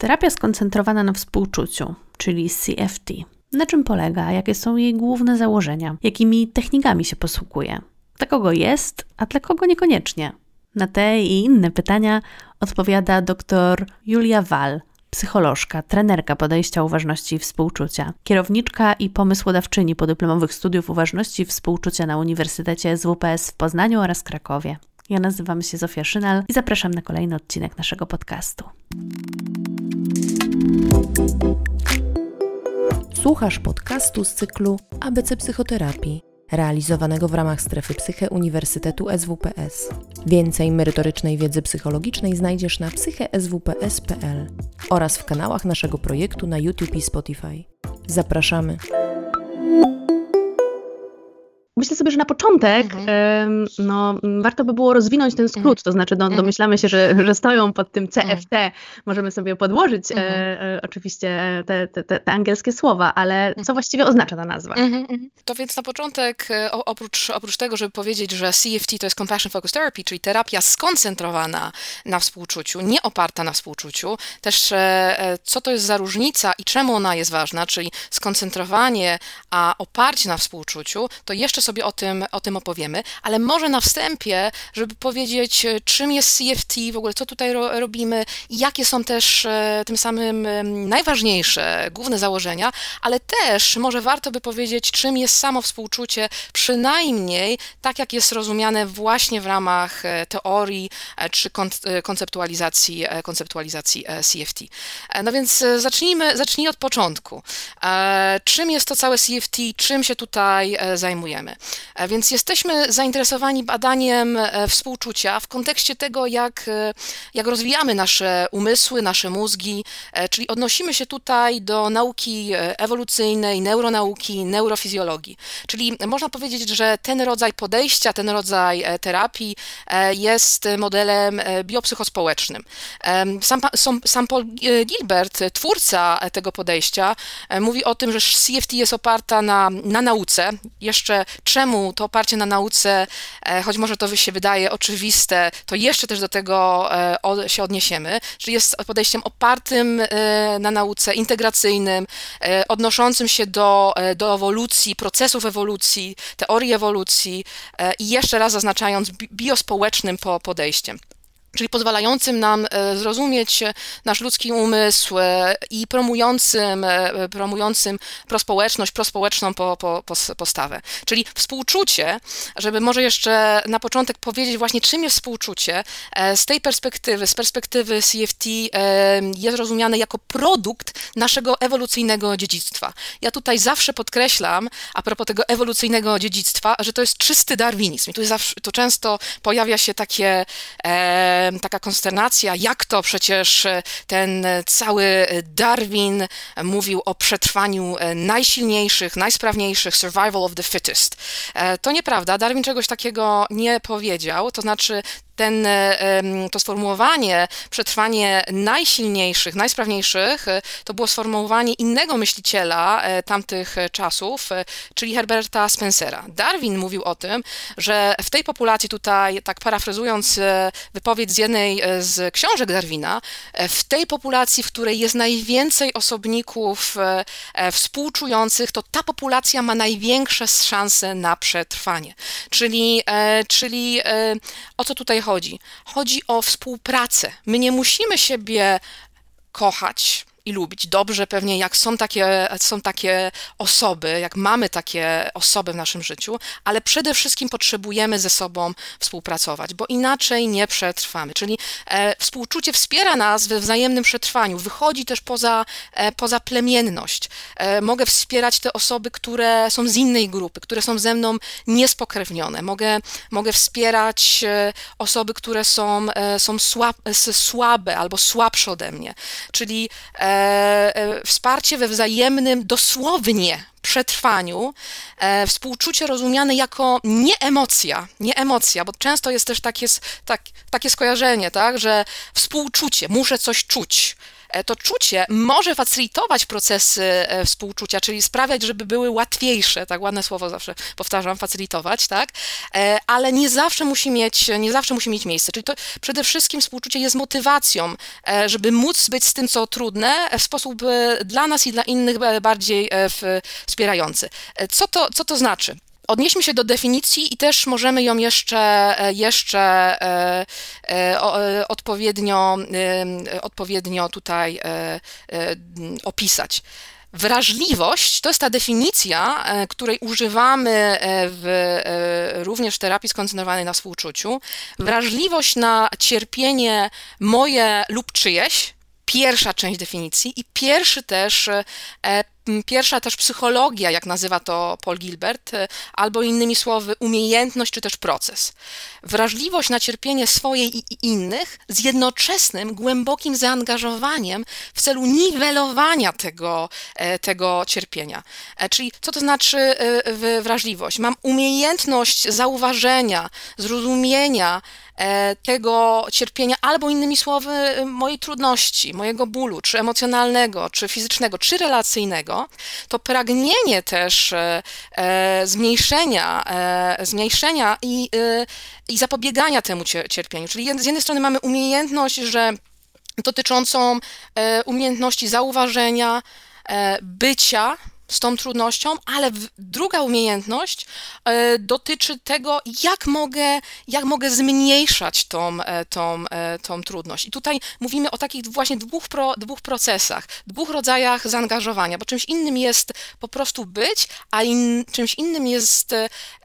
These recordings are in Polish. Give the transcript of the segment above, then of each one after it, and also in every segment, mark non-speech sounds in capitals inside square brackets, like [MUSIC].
Terapia skoncentrowana na współczuciu, czyli CFT. Na czym polega, jakie są jej główne założenia, jakimi technikami się posługuje, dla kogo jest, a dla kogo niekoniecznie. Na te i inne pytania odpowiada dr Julia Wal, psycholożka, trenerka podejścia uważności i współczucia, kierowniczka i pomysłodawczyni podyplomowych studiów uważności i współczucia na Uniwersytecie SWPS w Poznaniu oraz Krakowie. Ja nazywam się Zofia Szynal i zapraszam na kolejny odcinek naszego podcastu. Słuchasz podcastu z cyklu ABC Psychoterapii, realizowanego w ramach strefy Psyche Uniwersytetu SWPS. Więcej merytorycznej wiedzy psychologicznej znajdziesz na psycheswps.pl oraz w kanałach naszego projektu na YouTube i Spotify. Zapraszamy! Myślę sobie, że na początek mhm. no, warto by było rozwinąć ten skrót, mhm. to znaczy no, mhm. domyślamy się, że, że stoją pod tym CFT, mhm. możemy sobie podłożyć e, e, oczywiście te, te, te, angielskie słowa, ale co właściwie oznacza ta nazwa? To więc na początek, e, oprócz, oprócz tego, żeby powiedzieć, że CFT to jest Compassion Focused Therapy, czyli terapia skoncentrowana na współczuciu, nie oparta na współczuciu, też e, co to jest za różnica i czemu ona jest ważna, czyli skoncentrowanie, a oparcie na współczuciu, to jeszcze sobie o tym, o tym opowiemy, ale może na wstępie, żeby powiedzieć, e, czym jest CFT, w ogóle co tutaj ro, robimy jakie są też e, tym samym najważniejsze, główne założenia, ale też może warto by powiedzieć, czym jest samo współczucie, przynajmniej tak, jak jest rozumiane właśnie w ramach e, teorii czy konceptualizacji, konceptualizacji CFT. No więc zacznijmy, zacznijmy od początku. Czym jest to całe CFT, czym się tutaj zajmujemy? E, więc jesteśmy zainteresowani badaniem e, współczucia w kontekście tego, jak, e, jak rozwijamy nasze umysły, nasze mózgi, czyli odnosimy się tutaj do nauki ewolucyjnej, neuronauki, neurofizjologii. Czyli można powiedzieć, że ten rodzaj podejścia, ten rodzaj terapii jest modelem biopsychospołecznym. Sam, sam Paul Gilbert, twórca tego podejścia, mówi o tym, że CFT jest oparta na, na nauce. Jeszcze czemu to oparcie na nauce, e, choć może to się wydaje oczywiste, to jeszcze też do tego e, się odniesiemy, że jest podejściem opartym e, na nauce, integracyjnym, odnoszącym się do, do ewolucji, procesów ewolucji, teorii ewolucji i jeszcze raz zaznaczając biospołecznym podejściem czyli pozwalającym nam e, zrozumieć nasz ludzki umysł e, i promującym, e, promującym prospołeczność, prospołeczną po, po, postawę. Czyli współczucie, żeby może jeszcze na początek powiedzieć właśnie, czym jest współczucie, z tej perspektywy, z perspektywy CFT jest rozumiane jako produkt naszego ewolucyjnego dziedzictwa. Ja tutaj zawsze podkreślam, a propos tego ewolucyjnego dziedzictwa, że to jest czysty darwinizm. I tu, zawsze, często pojawia się takie taka konsternacja, jak to przecież e, ten cały Darwin mówił o przetrwaniu e, najsilniejszych, najsprawniejszych, survival of the fittest. E, to nieprawda, Darwin czegoś takiego nie powiedział, to znaczy ten, to sformułowanie przetrwanie najsilniejszych, najsprawniejszych, e, to było sformułowanie innego myśliciela e, tamtych czasów, e, czyli Herberta Spencera. Darwin mówił o tym, że w tej populacji tutaj, tak parafrazując wypowiedź z jednej z książek Darwina, w tej populacji, w której jest najwięcej osobników współczujących, to ta populacja ma największe szanse na przetrwanie. Czyli, czyli o co tutaj chodzi? Chodzi? Chodzi o współpracę. My nie musimy siebie kochać, i lubić. Dobrze pewnie, jak są takie, są takie osoby, jak mamy takie osoby w naszym życiu, ale przede wszystkim potrzebujemy ze sobą współpracować, bo inaczej nie przetrwamy. Czyli e, współczucie wspiera nas we wzajemnym przetrwaniu, wychodzi też poza, e, poza plemienność. E, mogę wspierać te osoby, które są z innej grupy, które są ze mną niespokrewnione. Mogę, mogę wspierać e, osoby, które są, e, są słab, słabe albo słabsze ode mnie. Czyli e, wsparcie we wzajemnym, dosłownie przetrwaniu, e, współczucie rozumiane jako nie emocja, nie emocja, bo często jest też takie, tak, takie skojarzenie, tak, że współczucie, muszę coś czuć. To czucie może facylitować procesy współczucia, czyli sprawiać, żeby były łatwiejsze, tak ładne słowo zawsze powtarzam, facylitować, tak, ale nie zawsze musi mieć, nie zawsze musi mieć miejsce, czyli to przede wszystkim współczucie jest motywacją, żeby móc być z tym, co trudne, w sposób dla nas i dla innych bardziej wspierający. Co to, co to znaczy? Odnieśmy się do definicji i też możemy ją jeszcze, e, jeszcze e, e, odpowiednio, odpowiednio tutaj opisać. Wrażliwość to jest ta definicja, której używamy w, również w terapii skoncentrowanej na współczuciu. Wrażliwość na cierpienie moje lub czyjeś, pierwsza część definicji i pierwszy też pierwsza też psychologia, jak nazywa to Paul Gilbert, e, albo innymi słowy umiejętność czy też proces. Wrażliwość na cierpienie swoje i innych z jednoczesnym, głębokim zaangażowaniem w celu niwelowania tego, e, tego cierpienia. E, czyli co to znaczy wrażliwość? Mam umiejętność zauważenia, zrozumienia, tego cierpienia, albo innymi słowy, mojej trudności, mojego bólu, czy emocjonalnego, czy fizycznego, czy relacyjnego, to pragnienie też e, e, zmniejszenia, e, zmniejszenia i, i zapobiegania temu cierpieniu. Czyli z jednej strony mamy umiejętność, że dotyczącą umiejętności zauważenia, bycia z tą trudnością, ale druga umiejętność e, dotyczy tego, jak mogę, jak mogę zmniejszać tą, e, tą, e, tą trudność. I tutaj mówimy o takich właśnie dwóch, pro, dwóch procesach, dwóch rodzajach zaangażowania, bo czymś innym jest po prostu być, a in, czymś innym jest,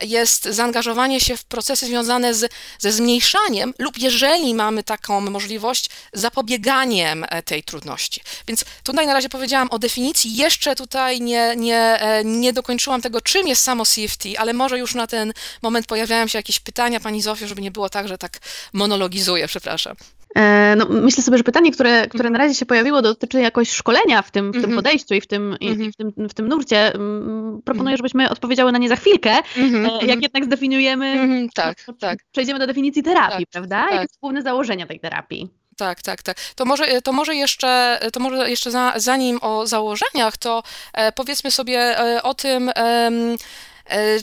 jest zaangażowanie się w procesy związane z, ze zmniejszaniem lub jeżeli mamy taką możliwość, zapobieganiem tej trudności. Więc tutaj na razie powiedziałam o definicji, jeszcze tutaj nie, nie, e, nie dokończyłam tego, czym jest samo CFT, ale może już na ten moment pojawiają się jakieś pytania, Pani Zofio, żeby nie było tak, że tak monologizuję, przepraszam. E, no, myślę sobie, że pytanie, które, które na razie się pojawiło, dotyczy jakoś szkolenia w tym, w tym mhm. podejściu i w tym, i mhm. w tym, w tym nurcie. Mm, proponuję, mhm. żebyśmy odpowiedziały na nie za chwilkę. E, jak jednak zdefiniujemy, tak, tak. przejdziemy do definicji terapii, tak, prawda? Tak. Jakie są główne założenia tej terapii? Tak, tak, tak. To może, to może jeszcze, to może jeszcze za, zanim o założeniach, to e, powiedzmy sobie e, o tym, e,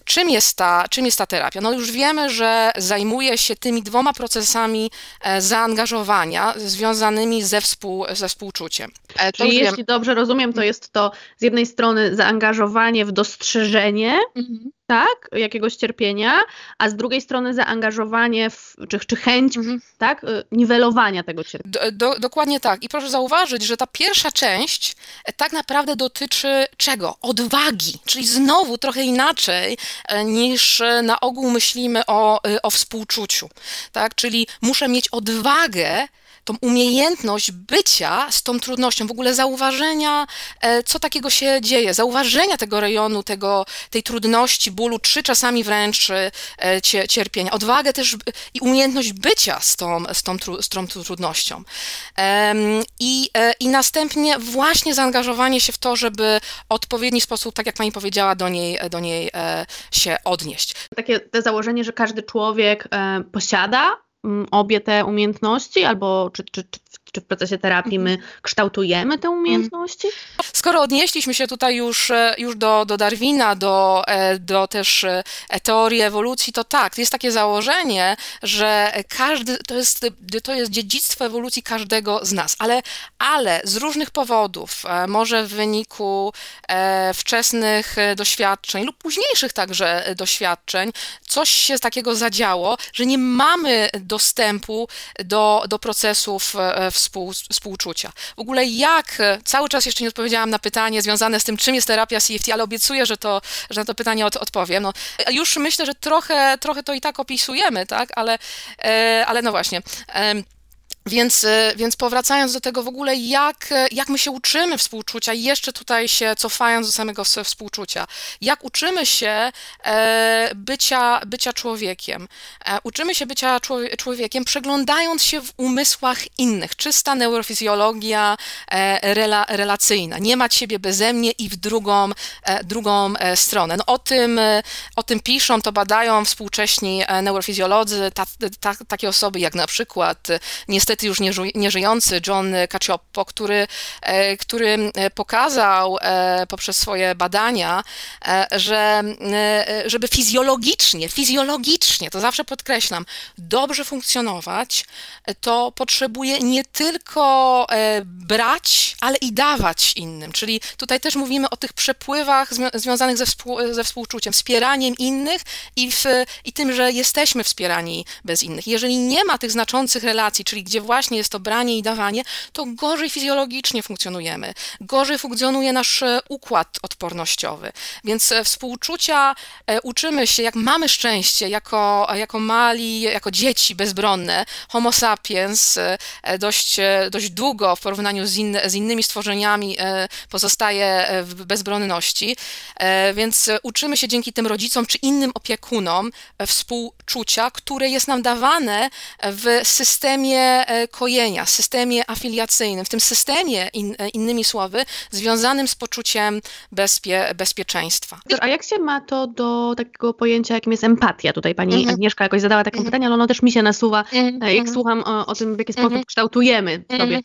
Czym jest, ta, czym jest ta terapia? No już wiemy, że zajmuje się tymi dwoma procesami e, zaangażowania związanymi ze, współ, ze współczuciem. E, Czyli jeśli dobrze rozumiem, to jest to z jednej strony zaangażowanie w dostrzeżenie, mhm tak, jakiegoś cierpienia, a z drugiej strony zaangażowanie w, czy, czy chęć mhm. tak, y, niwelowania tego cierpienia. Do, do, dokładnie tak. I proszę zauważyć, że ta pierwsza część e, tak naprawdę dotyczy czego? Odwagi, czyli znowu trochę inaczej e, niż e, na ogół myślimy o, o współczuciu. Tak? Czyli muszę mieć odwagę tą umiejętność bycia z tą trudnością, w ogóle zauważenia, e, co takiego się dzieje, zauważenia tego rejonu, tego, tej trudności, bólu, czy czasami wręcz e, cierpienia, odwagę też i umiejętność bycia z tą, z tą, z tą trudnością. I, e, I następnie właśnie zaangażowanie się w to, żeby w odpowiedni sposób, tak jak pani powiedziała, do niej, do niej się odnieść. Takie te założenie, że każdy człowiek posiada obie te umiejętności, albo czy, czy, czy czy w procesie terapii my mhm. kształtujemy te umiejętności? Skoro odnieśliśmy się tutaj już, e, już do, do Darwina, do, e, do też e, teorii ewolucji, to tak, jest takie założenie, że każdy, to jest, to jest dziedzictwo ewolucji każdego z nas, ale, ale z różnych powodów, może w wyniku wczesnych doświadczeń lub późniejszych także doświadczeń, coś się takiego zadziało, że nie mamy dostępu do, do procesów w współ, współczucia. W ogóle jak, cały czas jeszcze nie odpowiedziałam na pytanie związane z tym, czym jest terapia CFT, ale obiecuję, że, to, że na to pytanie od, odpowiem. No, już myślę, że trochę, trochę to i tak opisujemy, tak, ale, e, ale no właśnie. Więc, e, więc powracając do tego w ogóle, jak, jak my się uczymy współczucia, jeszcze tutaj się cofając do samego współczucia, jak uczymy się e, bycia, bycia człowiekiem. E, uczymy się bycia człowiekiem, przeglądając się w umysłach innych. Czysta neurofizjologia rela, relacyjna. Nie ma ciebie beze mnie i w drugą, drugą stronę. No, o, tym, o tym piszą, to badają współcześni neurofizjolodzy, ta, ta, takie osoby jak na przykład niestety niestety już nieżyjący John Cacioppo, który, który pokazał poprzez swoje badania, że żeby fizjologicznie, fizjologicznie, to zawsze podkreślam, dobrze funkcjonować, to potrzebuje nie tylko brać, ale i dawać innym. Czyli tutaj też mówimy o tych przepływach związanych ze, współ, ze współczuciem, wspieraniem innych i, w, i tym, że jesteśmy wspierani bez innych. Jeżeli nie ma tych znaczących relacji, czyli gdzie właśnie jest to branie i dawanie, to gorzej fizjologicznie funkcjonujemy, gorzej funkcjonuje nasz e, układ odpornościowy. Więc e, współczucia e, uczymy się, jak mamy szczęście, jako, jako mali, jako dzieci bezbronne, homo sapiens, dość, dość długo w porównaniu z, inny, z innymi stworzeniami pozostaje w bezbronności, więc uczymy się dzięki tym rodzicom czy innym opiekunom współczucia, które jest nam dawane w systemie kojenia, systemie afiliacyjnym, w tym systemie, in, e, innymi słowy, związanym z poczuciem bezpie, bezpieczeństwa. A jak się ma to do takiego pojęcia, jakim jest empatia? Tutaj pani -hmm. Agnieszka jakoś zadała takie -hmm. pytanie, ale ono też mi się nasuwa, mm -hmm. jak mhm. słucham o, o, tym, w jaki sposób mhm. kształtujemy sobie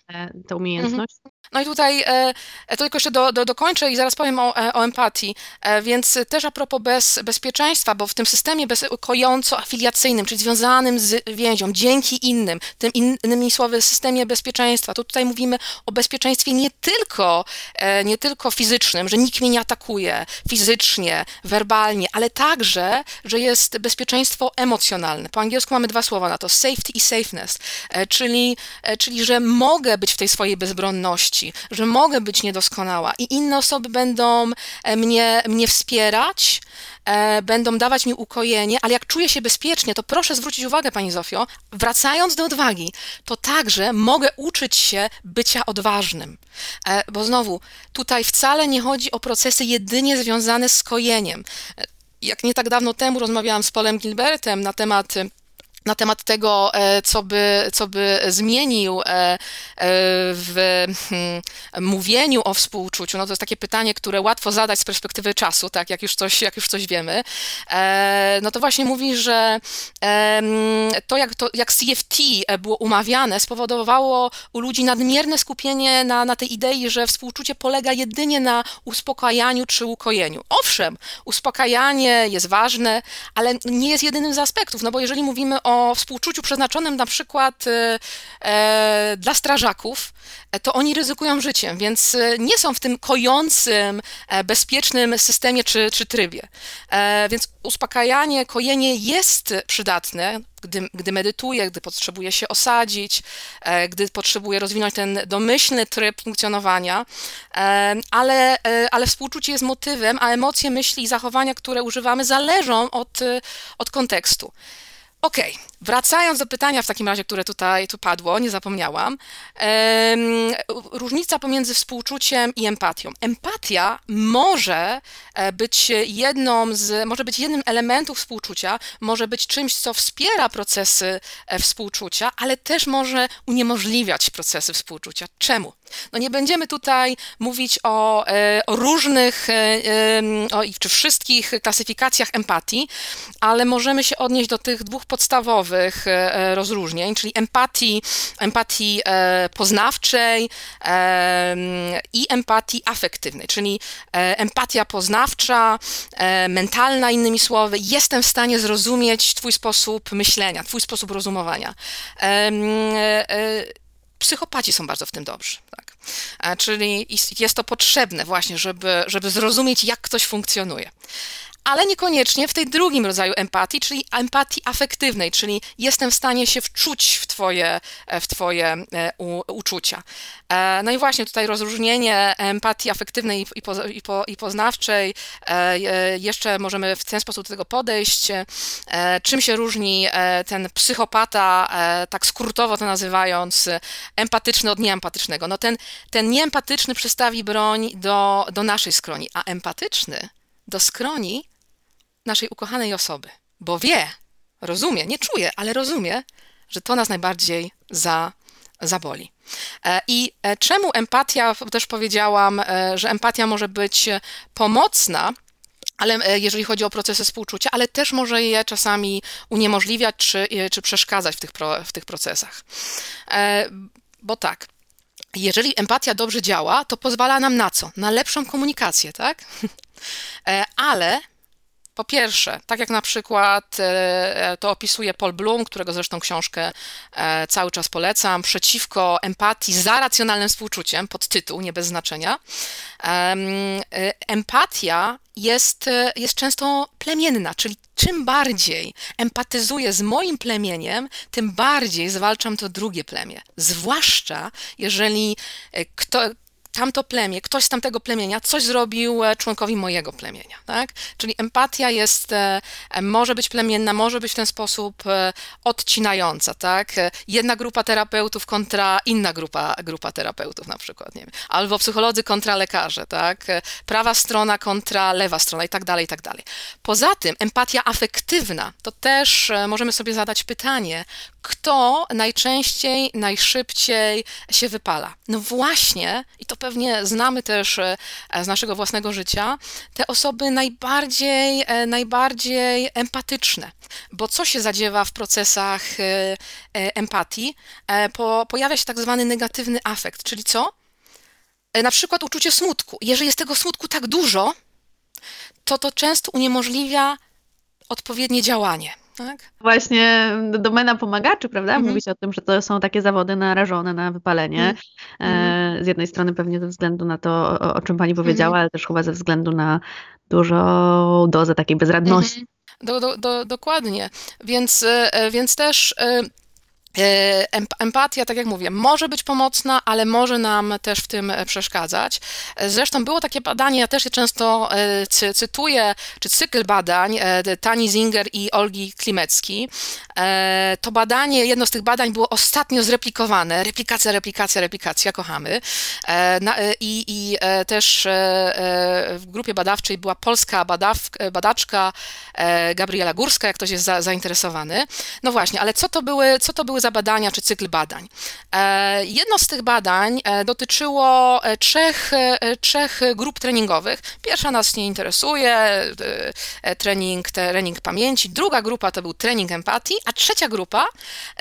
tę umiejętność. No i tutaj e, to tylko jeszcze do, do, dokończę i zaraz powiem o, o empatii. E, więc też a propos bez, bezpieczeństwa, bo w tym systemie kojąco-afiliacyjnym, czyli związanym z więzią, dzięki innym, tym innymi słowy systemie bezpieczeństwa, to tutaj mówimy o bezpieczeństwie nie tylko, e, nie tylko fizycznym, że nikt mnie nie atakuje fizycznie, werbalnie, ale także, że jest bezpieczeństwo emocjonalne. Po angielsku mamy dwa słowa na to, safety i safeness, czyli, czyli że mogę być w tej swojej bezbronności, że mogę być niedoskonała i inne osoby będą mnie, mnie wspierać, e, będą dawać mi ukojenie, ale jak czuję się bezpiecznie, to proszę zwrócić uwagę, Pani Zofio, wracając do odwagi, to także mogę uczyć się bycia odważnym. E, bo znowu, tutaj wcale nie chodzi o procesy jedynie związane z kojeniem. E, jak nie tak dawno temu rozmawiałam z Polem Gilbertem na temat na temat tego, e, co by, co by zmienił e, e, w hmm, mówieniu o współczuciu, no to jest takie pytanie, które łatwo zadać z perspektywy czasu, tak, jak już coś, jak już coś wiemy, no to właśnie mówi, że to jak, to, jak CFT było umawiane, spowodowało u ludzi nadmierne skupienie na, na tej idei, że współczucie polega jedynie na uspokajaniu czy ukojeniu. Owszem, uspokajanie jest ważne, ale nie jest jedynym z aspektów, no bo jeżeli mówimy o współczuciu przeznaczonym na przykład e, e, dla strażaków, e, to oni ryzykują życiem, więc nie są w tym kojącym, bezpiecznym systemie czy, czy trybie. Więc uspokajanie, kojenie jest przydatne, gdy, gdy medytuję, gdy potrzebuję się osadzić, gdy potrzebuję rozwinąć ten domyślny tryb funkcjonowania, ale, ale współczucie jest motywem, a emocje, myśli i zachowania, które używamy, zależą od, od kontekstu. Okej, okay. wracając do pytania w takim razie, które tutaj tu padło, nie zapomniałam. Różnica pomiędzy współczuciem i empatią. Empatia może e, być jedną z, może być jednym elementów współczucia, może być czymś, co wspiera procesy e, współczucia, ale też może uniemożliwiać procesy współczucia. Czemu? No nie będziemy tutaj mówić o, e, o różnych, o, czy wszystkich klasyfikacjach empatii, ale możemy się odnieść do tych dwóch podstawowych e, e, rozróżnień, czyli empatii, empatii e, poznawczej i empatii afektywnej, czyli empatia poznawcza, mentalna, innymi słowy, jestem w stanie zrozumieć Twój sposób myślenia, Twój sposób rozumowania. Psychopaci są bardzo w tym dobrzy. Tak? Czyli jest to potrzebne właśnie, żeby, żeby zrozumieć, jak ktoś funkcjonuje ale niekoniecznie w tej drugim rodzaju empatii, czyli empatii afektywnej, czyli jestem w stanie się wczuć w Twoje, w twoje e, u, uczucia. E, no i właśnie tutaj rozróżnienie empatii afektywnej i, po, i, po, i poznawczej, e, jeszcze możemy w ten sposób do tego podejść. Czym się różni ten psychopata, tak skrótowo to nazywając, empatyczny od nieempatycznego? No ten, ten nieempatyczny przystawi broń do, do naszej skroni, a empatyczny do skroni naszej ukochanej osoby, bo wie, rozumie, nie czuje, ale rozumie, że to nas najbardziej za, zaboli. E, I e, czemu empatia, też powiedziałam, e, że empatia może być pomocna ale jeżeli chodzi o procesy współczucia, ale też może je czasami uniemożliwiać czy, czy przeszkadzać w tych, pro, w tych procesach. Bo tak, jeżeli empatia dobrze działa, to pozwala nam na co? Na lepszą komunikację, tak? [LAUGHS] Ale po pierwsze, tak jak na przykład e, to opisuje Paul Bloom, którego zresztą książkę e, cały czas polecam, przeciwko empatii za racjonalnym współczuciem, pod tytuł, nie bez znaczenia. E, empatia jest, jest często plemienna, czyli czym bardziej empatyzuję z moim plemieniem, tym bardziej zwalczam to drugie plemię. Zwłaszcza jeżeli kto, tamto plemię, ktoś z tamtego plemienia coś zrobił e, członkowi mojego plemienia, tak? Czyli empatia jest, e, e, może być plemienna, może być w ten sposób odcinająca, tak? Jedna grupa terapeutów kontra inna grupa, grupa terapeutów na przykład, nie wiem. Albo psycholodzy kontra lekarze, tak? Prawa strona kontra lewa strona i tak dalej, i tak dalej. Poza tym empatia afektywna, to też możemy sobie zadać pytanie, kto najczęściej, najszybciej się wypala? No właśnie, i to pewnie znamy też e, z naszego własnego życia, te osoby najbardziej, e, najbardziej empatyczne. Bo co się zadziewa w procesach e, empatii? Po, pojawia się tak zwany negatywny afekt, czyli co? Na przykład uczucie smutku. Jeżeli jest tego smutku tak dużo, to to często uniemożliwia odpowiednie działanie. Tak? Właśnie domena pomagaczy, prawda? Mhm. Mówi się o tym, że to są takie zawody narażone na wypalenie. Mhm. E, z jednej strony pewnie ze względu na to, o, o czym pani powiedziała, mhm. ale też chyba ze względu na dużą dozę takiej bezradności. Mhm. Do, do, do, dokładnie. Więc, e, więc też e, E, empatia, tak jak mówię, może być pomocna, ale może nam też w tym przeszkadzać. Zresztą było takie badanie, ja też je często e, cytuję, czy cykl badań e, Tani Zinger i Olgi Klimecki. To badanie, jedno z tych badań było ostatnio zreplikowane. Replikacja, replikacja, replikacja, kochamy. I, i też w grupie badawczej była polska badaw, badaczka Gabriela Górska, jak ktoś jest za, zainteresowany. No właśnie, ale co to były, co to były badania czy cykl badań. E, jedno z tych badań e, dotyczyło e, trzech, trzech grup treningowych. Pierwsza nas nie interesuje, trening, trening pamięci, druga grupa to był trening empatii, a trzecia grupa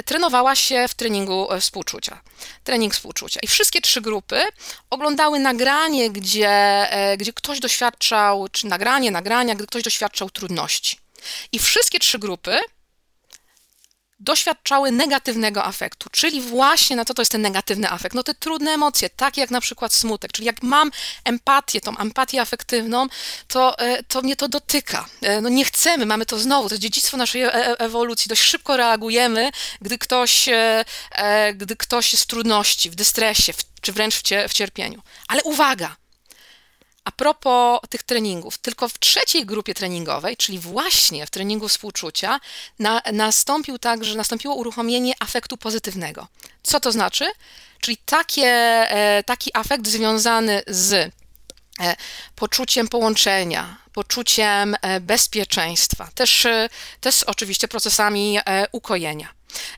trenowała się w treningu współczucia. Trening współczucia. I wszystkie trzy grupy oglądały nagranie, gdzie, gdzie ktoś doświadczał, czy nagranie, nagrania, gdy ktoś doświadczał trudności. I wszystkie trzy grupy doświadczały negatywnego afektu, czyli właśnie na co to jest ten negatywny afekt? No te trudne emocje, takie jak na przykład smutek, czyli jak mam empatię, tą empatię afektywną, to, e, to mnie to dotyka. E, no nie chcemy, mamy to znowu, to jest dziedzictwo naszej e, ewolucji, dość szybko reagujemy, gdy ktoś, gdy ktoś jest w trudności, w dystresie, czy wręcz w cierpieniu. Ale uwaga, a propos tych treningów, tylko w trzeciej grupie treningowej, czyli właśnie w treningu współczucia, na, nastąpił także, nastąpiło uruchomienie afektu pozytywnego. Co to znaczy? Czyli takie, e, taki afekt związany z e, poczuciem połączenia, poczuciem e, bezpieczeństwa, też, też oczywiście procesami ukojenia.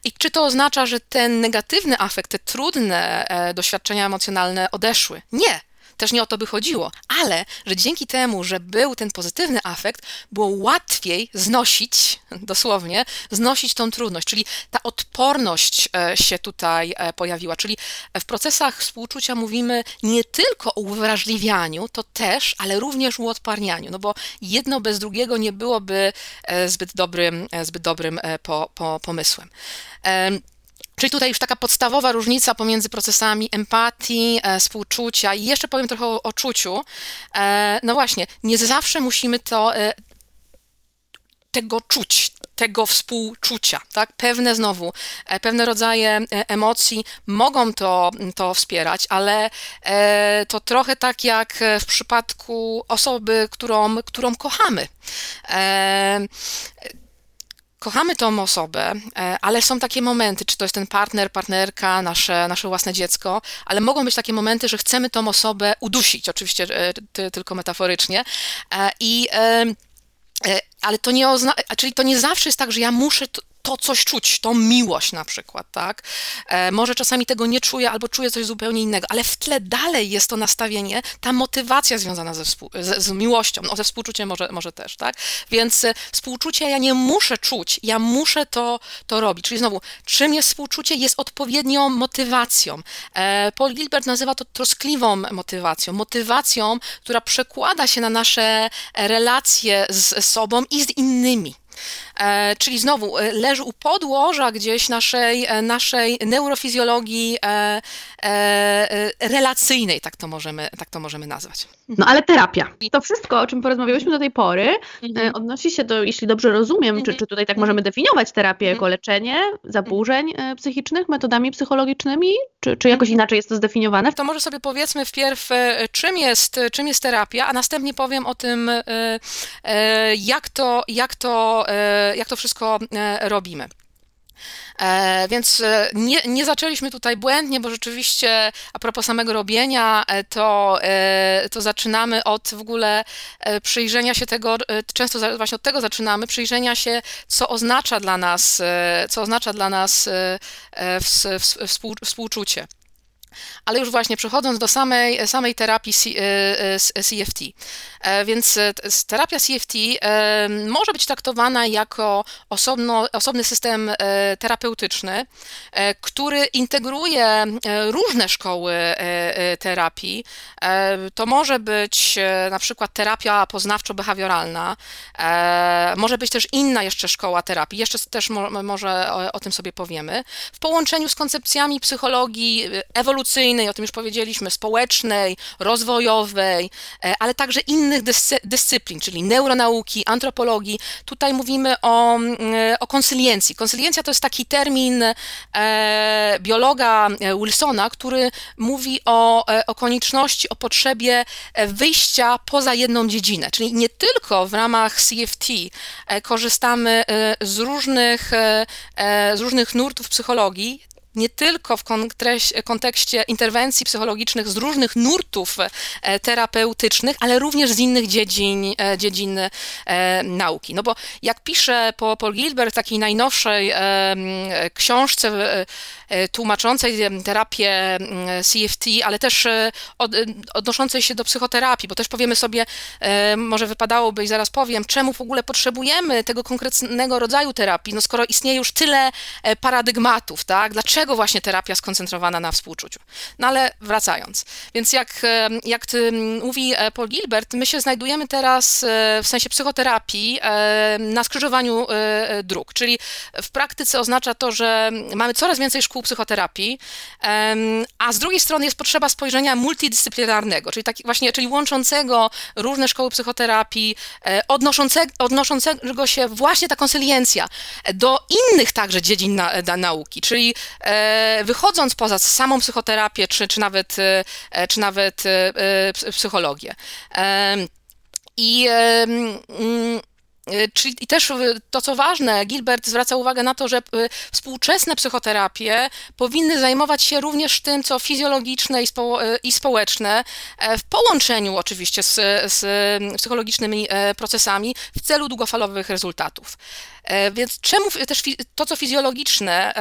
I czy to oznacza, że ten negatywny afekt, te trudne doświadczenia emocjonalne odeszły? Nie. Też nie o to by chodziło, ale że dzięki temu, że był ten pozytywny afekt, było łatwiej znosić, dosłownie, znosić tą trudność, czyli ta odporność e, się tutaj e, pojawiła. Czyli w procesach współczucia mówimy nie tylko o uwrażliwianiu, to też, ale również o odparnianiu, no bo jedno bez drugiego nie byłoby e, zbyt dobrym, zbyt dobrym po, po, pomysłem. Czyli tutaj już taka podstawowa różnica pomiędzy procesami empatii, e, współczucia i jeszcze powiem trochę o, o czuciu. E, no właśnie, nie zawsze musimy to, e, tego czuć, tego współczucia, tak? Pewne znowu, e, pewne rodzaje e, emocji mogą to, to wspierać, ale e, to trochę tak jak w przypadku osoby, którą, którą kochamy kochamy tą osobę, e, ale są takie momenty, czy to jest ten partner, partnerka, nasze, nasze własne dziecko, ale mogą być takie momenty, że chcemy tą osobę udusić, oczywiście e, tylko metaforycznie. E, I ale to nie oznacza, czyli to nie zawsze jest tak, że ja muszę to coś czuć, to miłość na przykład, tak? E, może czasami tego nie czuję albo czuję coś zupełnie innego, ale w tle dalej jest to nastawienie, ta motywacja związana ze współ, z, z, miłością, no ze współczuciem może, może też, tak? Więc e, współczucie ja nie muszę czuć, ja muszę to, to robić. Czyli znowu, czym jest współczucie? Jest odpowiednią motywacją. E, Paul Gilbert nazywa to troskliwą motywacją, motywacją, która przekłada się na nasze relacje z sobą i z innymi. E, czyli znowu e, leży u podłoża gdzieś naszej, e, naszej neurofizjologii relacyjnej, tak to, możemy, tak to możemy nazwać. No ale terapia. To wszystko, o czym porozmawiałyśmy do tej pory, mhm. odnosi się do, jeśli dobrze rozumiem, mhm. czy, czy tutaj tak mhm. możemy definiować terapię jako leczenie zaburzeń psychicznych metodami psychologicznymi, czy, czy jakoś inaczej jest to zdefiniowane? To może sobie powiedzmy wpierw, czym jest, czym jest terapia, a następnie powiem o tym, jak to, jak to jak to wszystko e, robimy. E, więc e, nie, nie, zaczęliśmy tutaj błędnie, bo rzeczywiście a propos samego robienia, to, to zaczynamy od w ogóle przyjrzenia się tego, często właśnie od tego zaczynamy, przyjrzenia się, co oznacza dla nas, co oznacza dla nas współczucie. Ale już właśnie przechodząc do samej, samej terapii CFT. E, e, więc e, terapia CFT może być traktowana jako osobno, osobny system terapeutyczny, który integruje różne szkoły terapii. To może być na przykład terapia poznawczo-behawioralna, może być też inna jeszcze szkoła terapii, jeszcze też może o, o tym sobie powiemy, w połączeniu z koncepcjami psychologii ewolucyjnej, o tym już powiedzieliśmy, społecznej, rozwojowej, e, ale także innych dyscyplin, czyli neuronauki, antropologii. Tutaj mówimy o, mm, o konsyliencji. Konsyliencja to jest taki termin e, biologa e, Wilsona, który mówi o, o konieczności, o potrzebie wyjścia poza jedną dziedzinę, czyli nie tylko w ramach CFT korzystamy z różnych, z różnych nurtów psychologii, nie tylko w kontekście interwencji psychologicznych z różnych nurtów e, terapeutycznych, ale również z innych dziedzin, e, dziedzin e, nauki. No bo jak pisze Paul Gilbert w takiej najnowszej książce tłumaczącej terapię CFT, ale też odnoszącej się do psychoterapii, bo też powiemy sobie, może wypadałoby i zaraz powiem, czemu w ogóle potrzebujemy tego konkretnego rodzaju terapii, no skoro istnieje już tyle paradygmatów, tak? Dlaczego dlatego właśnie terapia skoncentrowana na współczuciu. No ale wracając, więc jak, jak mówi e, Paul Gilbert, my się znajdujemy teraz e, w sensie psychoterapii e, na skrzyżowaniu dróg, czyli w praktyce oznacza to, że mamy coraz więcej szkół psychoterapii, a z drugiej strony jest potrzeba spojrzenia multidyscyplinarnego, czyli taki właśnie, czyli łączącego różne szkoły psychoterapii, odnoszącego, odnoszącego się właśnie ta konsyliencja do innych także dziedzin na, nauki, czyli E, wychodząc poza samą psychoterapię, czy, czy nawet, e, czy nawet e, psychologię. I mm, Czyli i też to, co ważne, Gilbert zwraca uwagę na to, że współczesne psychoterapie powinny zajmować się również tym, co fizjologiczne i, spo, i społeczne, w połączeniu oczywiście z, z psychologicznymi procesami w celu długofalowych rezultatów. Więc czemu też to, co fizjologiczne,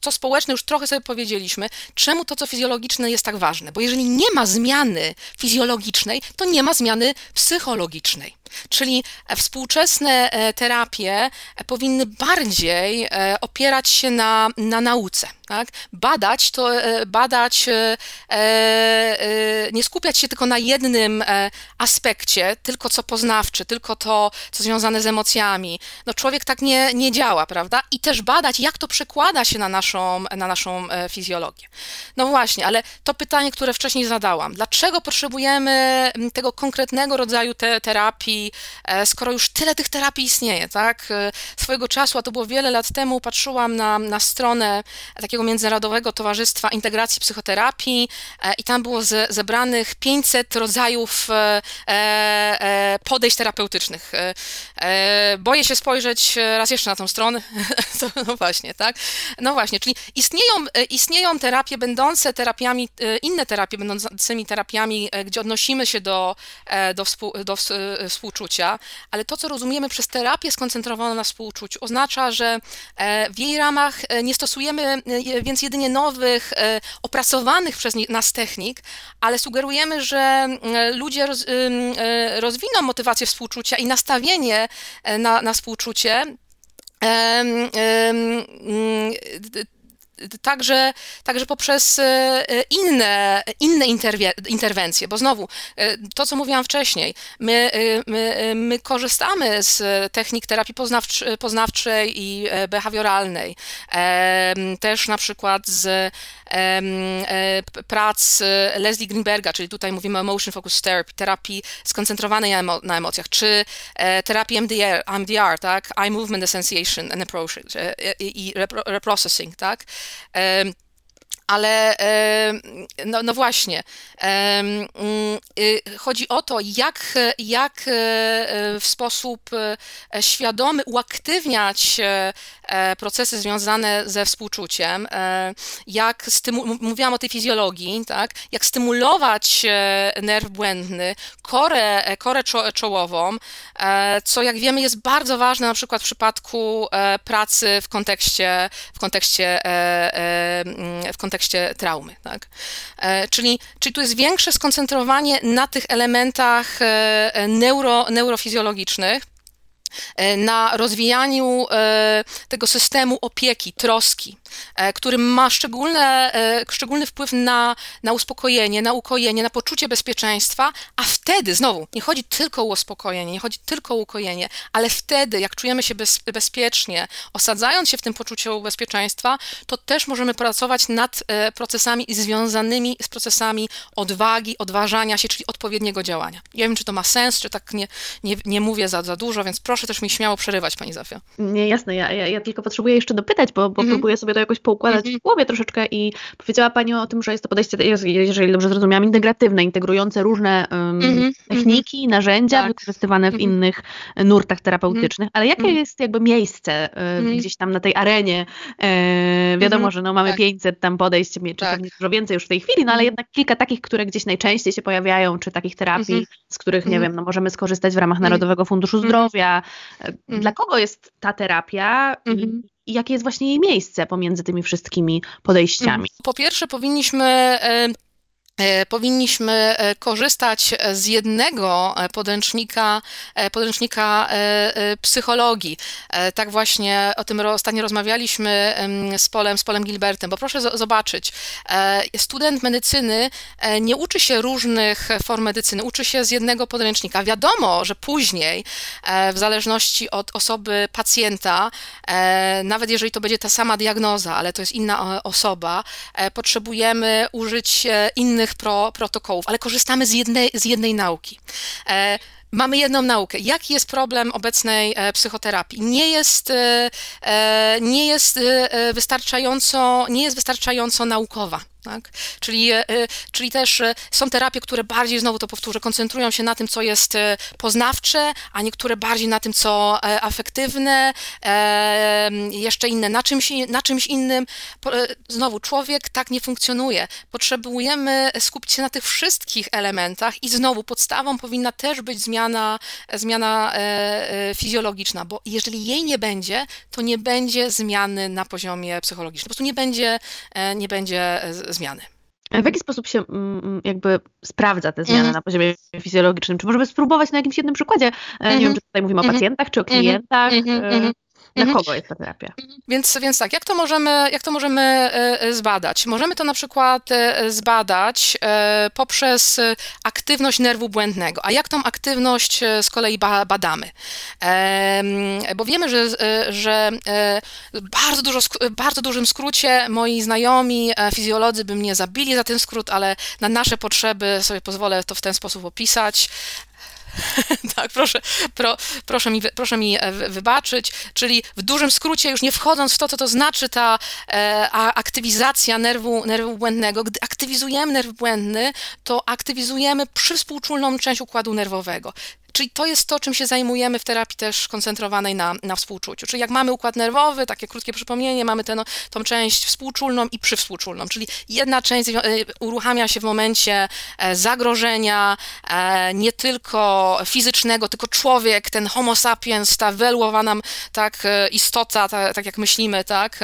co społeczne już trochę sobie powiedzieliśmy, czemu to, co fizjologiczne jest tak ważne? Bo jeżeli nie ma zmiany fizjologicznej, to nie ma zmiany psychologicznej. Czyli współczesne e, terapie e, powinny bardziej e, opierać się na, na nauce. Tak? Badać to, badać, nie skupiać się tylko na jednym aspekcie, tylko co poznawczy, tylko to, co związane z emocjami. No człowiek tak nie, nie działa, prawda? I też badać, jak to przekłada się na naszą, na naszą fizjologię. No właśnie, ale to pytanie, które wcześniej zadałam, dlaczego potrzebujemy tego konkretnego rodzaju te, terapii, E, skoro już tyle tych terapii istnieje, tak? E, swojego czasu, a to było wiele lat temu, patrzyłam na, na stronę takiego Międzynarodowego Towarzystwa Integracji Psychoterapii e, i tam było ze, zebrane wybranych 500 rodzajów podejść terapeutycznych. Boję się spojrzeć raz jeszcze na tą stronę. [LAUGHS] No właśnie, tak? No właśnie, czyli istnieją, istnieją terapie będące terapiami, inne terapie będącymi terapiami, gdzie odnosimy się do, do, współ, do współczucia, ale to, co rozumiemy przez terapię skoncentrowaną na współczuciu, oznacza, że w jej ramach nie stosujemy więc jedynie nowych, opracowanych przez nas technik, ale sugerujemy, że ludzie roz, e, rozwiną motywację współczucia i nastawienie e, na, na współczucie. Także, także poprzez e, inne, inne interwencje, bo znowu to, co mówiłam wcześniej, my, my, my korzystamy z technik terapii poznawczej i behawioralnej, też na przykład z E, prac Leslie Greenberga, czyli tutaj mówimy o Emotion Focus Therapy, terapii skoncentrowanej na, emo na emocjach, czy e, terapii MDR, MDR, tak, Eye Movement Association and Approach e, i reprocessing, tak, Um, ale no, no właśnie, y, chodzi o to, jak, jak w sposób świadomy uaktywniać E, procesy związane ze współczuciem, e, jak mówiłam o tej fizjologii, tak, jak stymulować e, nerw błędny, korę, korę czołową, co jak wiemy jest bardzo ważne na przykład w przypadku pracy w kontekście, w kontekście, w kontekście traumy. Tak? Czyli, czyli tu jest większe skoncentrowanie na tych elementach neuro, neurofizjologicznych, E, na rozwijaniu e, tego systemu opieki, troski, e, który ma szczególne, szczególny wpływ na, na uspokojenie, na ukojenie, na poczucie bezpieczeństwa, a wtedy, znowu, nie chodzi tylko o uspokojenie, nie chodzi tylko o ukojenie, ale wtedy, jak czujemy się bez, bezpiecznie, osadzając się w tym poczuciu bezpieczeństwa, to też możemy pracować nad procesami związanymi z procesami odwagi, odważania się, czyli odpowiedniego działania. Nie wiem, czy to ma sens, czy tak nie, nie, nie mówię za, za dużo, więc proszę też mi śmiało przerywać, pani Zofia. Nie, jasne, ja, ja, ja tylko potrzebuję jeszcze dopytać, bo, bo -hmm. próbuję sobie to jakoś poukładać -hmm. w głowie troszeczkę i powiedziała pani o tym, że jest to podejście, jeżeli dobrze zrozumiałam, integratywne, integrujące różne um, techniki, narzędzia tak. wykorzystywane w mhm. innych nurtach terapeutycznych, ale jakie mhm. jest jakby miejsce um, gdzieś tam na tej arenie? E, wiadomo, że no, mamy tak. 500 tam podejść, czy tak. pewnie dużo więcej już w tej chwili, no ale jednak kilka takich, które gdzieś najczęściej się pojawiają, czy takich terapii, z których, nie wiem, no, możemy skorzystać w ramach Narodowego Funduszu Zdrowia, Mhm. Dla kogo jest ta terapia mhm. I jakie jest właśnie jej miejsce pomiędzy tymi wszystkimi podejściami? Po pierwsze, powinniśmy powinniśmy e, korzystać z jednego e, podręcznika, podręcznika psychologii. Tak właśnie o tym ostatnio rozmawialiśmy z Polem, z Polem Gilbertem, bo proszę zobaczyć, student medycyny nie uczy się różnych form medycyny, uczy się z jednego podręcznika. Wiadomo, że później, w zależności od osoby pacjenta, nawet jeżeli to będzie ta sama diagnoza, ale to jest inna osoba, potrzebujemy użyć innych różnych pro, protokołów, ale korzystamy z jednej, z jednej nauki. E, mamy jedną naukę. Jaki jest problem obecnej e, psychoterapii? Nie jest, e, e nie jest wystarczająco, nie jest wystarczająco naukowa. Tak? Czyli, e, czyli też e, są terapie, które bardziej, znowu to powtórzę, koncentrują się na tym, co jest e, poznawcze, a niektóre bardziej na tym, co afektywne, jeszcze inne na czymś, na czymś innym. Znowu, człowiek tak nie funkcjonuje. Potrzebujemy skupić się na tych wszystkich elementach i znowu podstawą powinna też być zmiana, zmiana fizjologiczna, bo jeżeli jej nie będzie, to nie będzie zmiany na poziomie psychologicznym. Po prostu nie będzie, nie będzie zmiany. A w jaki sposób się mm, mm, jakby sprawdza te zmiany mm. na poziomie fizjologicznym? Czy możemy spróbować na jakimś jednym przykładzie? Mm. Nie wiem, czy tutaj mówimy o mhm. pacjentach, czy o mhm. klientach. Mm. Dla mhm. kogo jest ta terapia? Więc, więc tak, jak to możemy, jak to możemy e, e, zbadać? Możemy to na przykład e, zbadać poprzez aktywność nerwu błędnego. A jak tą aktywność z kolei badamy? Bo wiemy, że, że bardzo, dużo, bardzo dużym skrócie moi znajomi fizjolodzy by mnie zabili za ten skrót, ale na nasze potrzeby sobie pozwolę to w ten sposób opisać. [LAUGHS] tak, proszę, pro, proszę, mi, proszę mi e, wybaczyć, czyli w dużym skrócie, już nie wchodząc w to, co to znaczy ta e, aktywizacja nerwu, nerwu błędnego, gdy aktywizujemy nerw błędny, to aktywizujemy przywspółczulną część układu nerwowego. Czyli to jest to, czym się zajmujemy w terapii też koncentrowanej na, na współczuciu. Czyli jak mamy układ nerwowy, takie krótkie przypomnienie, mamy tę tą część współczulną i przywspółczulną, czyli jedna część e, uruchamia się w momencie e, zagrożenia, e, nie tylko fizycznego, tylko człowiek, ten homo sapiens, ta wyelłowa nam tak istota, ta, tak jak myślimy, tak,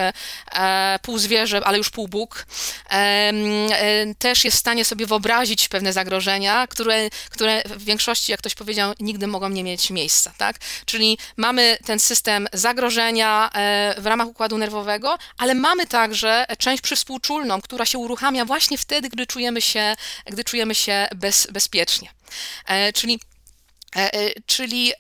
pół zwierzę, ale już pół Bóg, też jest w stanie sobie wyobrazić pewne zagrożenia, które, które w większości, jak ktoś powiedział, nigdy mogą nie mieć miejsca, tak? Czyli mamy ten system zagrożenia e, w ramach układu nerwowego, ale mamy także część przywspółczulną, która się uruchamia właśnie wtedy, gdy czujemy się, gdy czujemy się bez, bezpiecznie. E, czyli czyli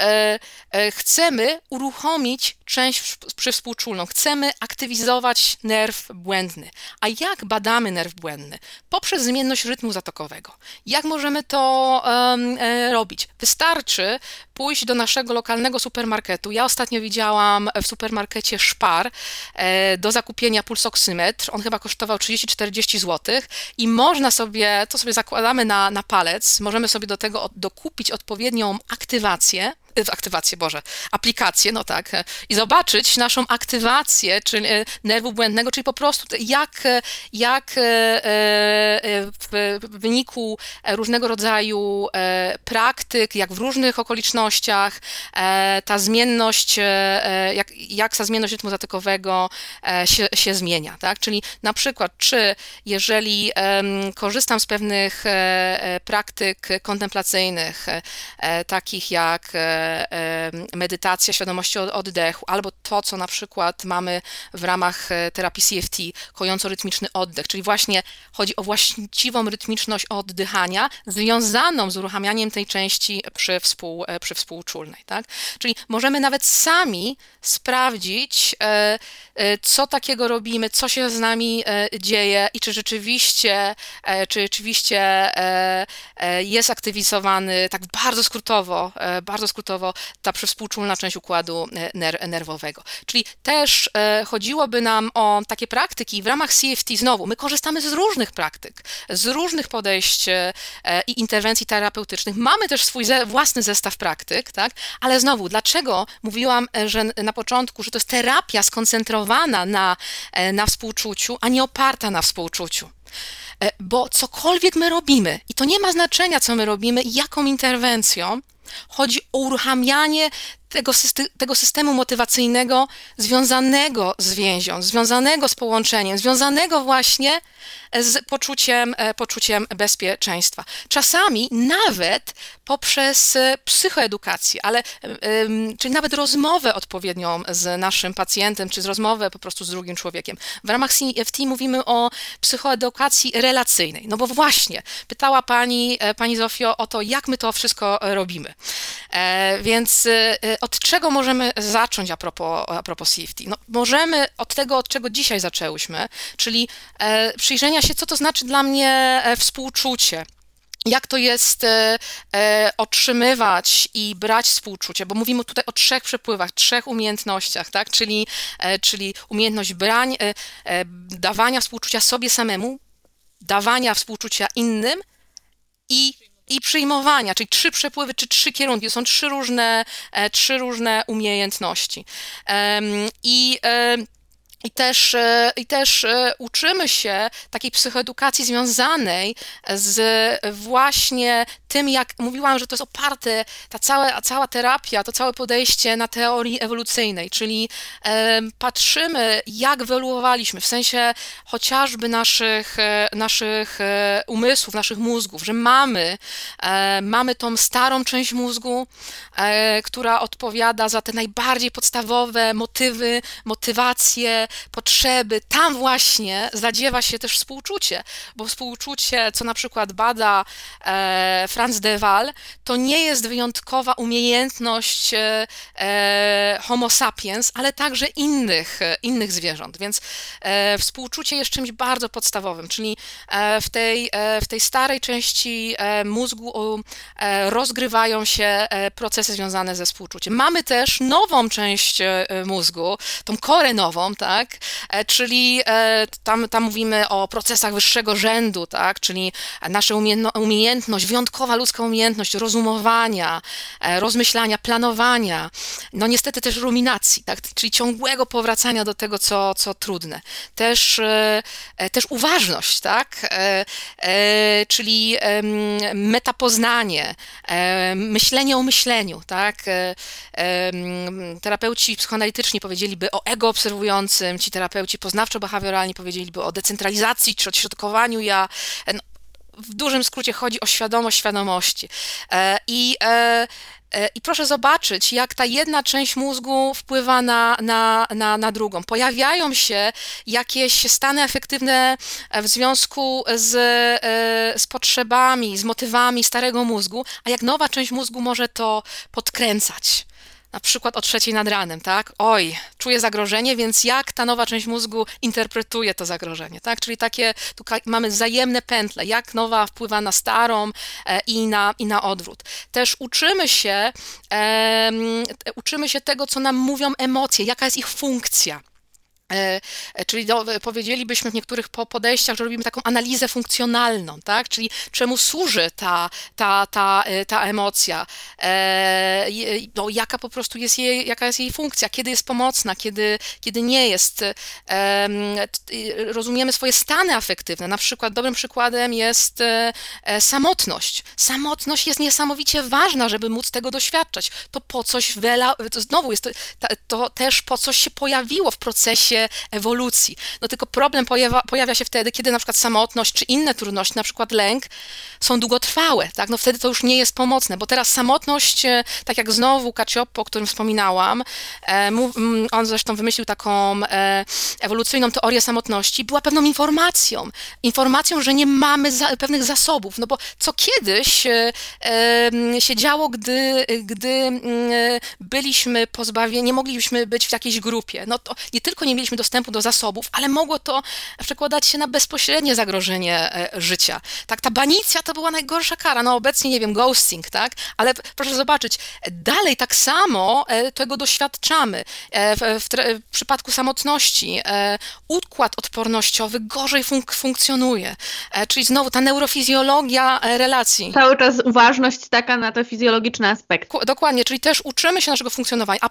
chcemy uruchomić część przywspółczulną, chcemy aktywizować nerw błędny. A jak badamy nerw błędny? Poprzez zmienność rytmu zatokowego. Jak możemy to um, robić? Wystarczy pójść do naszego lokalnego supermarketu. Ja ostatnio widziałam w supermarkecie Szpar e, do zakupienia pulsoksymetr. On chyba kosztował 30-40 zł i można sobie, to sobie zakładamy na, na palec, możemy sobie do tego dokupić odpowiednią aktywację aktywację, Boże, aplikację, no tak, i zobaczyć naszą aktywację czyli e, nerwu błędnego, czyli po prostu jak, jak e, e, w wyniku różnego rodzaju praktyk, jak w różnych okolicznościach ta zmienność, jak, jak ta zmienność rytmu zatykowego się, się zmienia, tak, czyli na przykład, czy jeżeli korzystam z pewnych praktyk kontemplacyjnych, takich jak medytacja świadomości oddechu, albo to, co na przykład mamy w ramach e, terapii CFT, kojąco-rytmiczny oddech, czyli właśnie chodzi o właściwą rytmiczność oddychania związaną z uruchamianiem tej części przy, współ, e, przy współczulnej. Tak? Czyli możemy nawet sami sprawdzić, e, co takiego robimy, co się z nami dzieje i czy rzeczywiście, czy rzeczywiście jest aktywizowany tak bardzo skrótowo, bardzo skrótowo ta przywspółczulna część układu e, ner nerwowego. Czyli też e, chodziłoby nam o takie praktyki w ramach CFT znowu. My korzystamy z różnych praktyk, z różnych podejść e, i interwencji terapeutycznych. Mamy też swój własny zestaw praktyk, tak? ale znowu, dlaczego mówiłam, że na początku, że to jest terapia skoncentrowana na, na współczuciu, a nie oparta na współczuciu? Bo cokolwiek my robimy, i to nie ma znaczenia, co my robimy, jaką interwencją, Chodzi o uruchamianie tego, tego systemu motywacyjnego związanego z więzią, związanego z połączeniem, związanego właśnie z poczuciem, e, poczuciem bezpieczeństwa. Czasami nawet poprzez e, psychoedukację, ale czyli nawet rozmowę odpowiednią z naszym pacjentem, czy z rozmowę po prostu z drugim człowiekiem. W ramach CFT mówimy o psychoedukacji relacyjnej. No bo właśnie, pytała pani, e, pani Zofio o to, jak my to wszystko robimy. Więc od czego możemy zacząć a propos, a propos CFT? No, możemy od tego, od czego dzisiaj zaczęłyśmy, czyli przyjrzenia się, co to znaczy dla mnie e, współczucie jak to jest e, e, otrzymywać i brać współczucie, bo mówimy tutaj o trzech przepływach, trzech umiejętnościach, tak? czyli, e, czyli umiejętność brań, e, e, dawania współczucia sobie samemu, dawania współczucia innym i, i przyjmowania, czyli trzy przepływy, czy trzy kierunki, to są trzy różne, trzy różne umiejętności. I i też, e, I też e, uczymy się takiej psychoedukacji związanej z właśnie tym, jak mówiłam, że to jest oparte, ta cała, cała terapia, to całe podejście na teorii ewolucyjnej, czyli e, patrzymy, jak ewoluowaliśmy, w sensie chociażby naszych, naszych umysłów, naszych mózgów, że mamy, mamy tą starą część mózgu, która odpowiada za te najbardziej podstawowe motywy, motywacje, potrzeby, tam właśnie zadziewa się też współczucie, bo współczucie, co na przykład bada e, Franz de Waal, to nie jest wyjątkowa umiejętność e, e homo sapiens, ale także innych, innych zwierząt, więc e, współczucie jest czymś bardzo podstawowym, czyli e, w tej, w tej starej części mózgu rozgrywają się procesy związane ze współczuciem. Mamy też nową część mózgu, tą korę nową, tak, czyli tam, tam mówimy o procesach wyższego rzędu, tak, czyli nasza umiejętność, wyjątkowa ludzka umiejętność rozumowania, rozmyślania, planowania, no niestety też ruminacji, tak, czyli ciągłego powracania do tego, co, co trudne. Też, też uważność, tak, czyli metapoznanie, myślenie o myśleniu, tak, terapeuci psychoanalityczni powiedzieliby o ego obserwującym, ci terapeuci poznawczo-behawioralni powiedzieliby o decentralizacji czy odśrodkowaniu ja. No, w dużym skrócie chodzi o świadomość świadomości. E, I e, e, i proszę zobaczyć, jak ta jedna część mózgu wpływa na, na, na, na, drugą. Pojawiają się jakieś stany efektywne w związku z, z potrzebami, z motywami starego mózgu, a jak nowa część mózgu może to podkręcać na przykład o trzeciej nad ranem, tak? Oj, czuję zagrożenie, więc jak ta nowa część mózgu interpretuje to zagrożenie, tak? Czyli takie, tu mamy wzajemne pętle, jak nowa wpływa na starą e, i, na, i na odwrót. Też uczymy się, e, uczymy się tego, co nam mówią emocje, jaka jest ich funkcja. E, e, czyli do, powiedzielibyśmy w niektórych podejściach, że robimy taką analizę funkcjonalną, tak? Czyli czemu służy ta, ta, ta, e, ta emocja, no, jaka po prostu jest jej, jaka jest jej funkcja, kiedy jest pomocna, kiedy, kiedy nie jest. Rozumiemy swoje stany afektywne. Na przykład dobrym przykładem jest samotność. Samotność jest niesamowicie ważna, żeby móc tego doświadczać. To po coś, to znowu jest to, to też po coś się pojawiło w procesie ewolucji. No tylko problem pojawia, pojawia się wtedy, kiedy na przykład samotność czy inne trudności, na przykład lęk, są długotrwałe, tak? No wtedy to już nie jest pomocne, bo teraz samotność, e, tak jak znowu Kacioppo, o którym wspominałam, e, on zresztą wymyślił taką e, ewolucyjną teorię samotności, była pewną informacją, informacją, że nie mamy za, pewnych zasobów, no bo co kiedyś się działo, gdy, gdy byliśmy pozbawieni, nie mogliśmy być w jakiejś grupie, no to nie tylko nie mieliśmy mieliśmy dostępu do zasobów, ale mogło to przekładać się na bezpośrednie zagrożenie e, życia. Tak, ta banicja to była najgorsza kara. No obecnie, nie wiem, ghosting, tak? Ale proszę zobaczyć, dalej tak samo e, tego doświadczamy. E, w, w, w przypadku samotności układ odpornościowy gorzej funk funkcjonuje. Czyli znowu ta neurofizjologia relacji. Cały czas uważność taka na te fizjologiczne aspekty. Dokładnie, czyli też uczymy się naszego funkcjonowania. A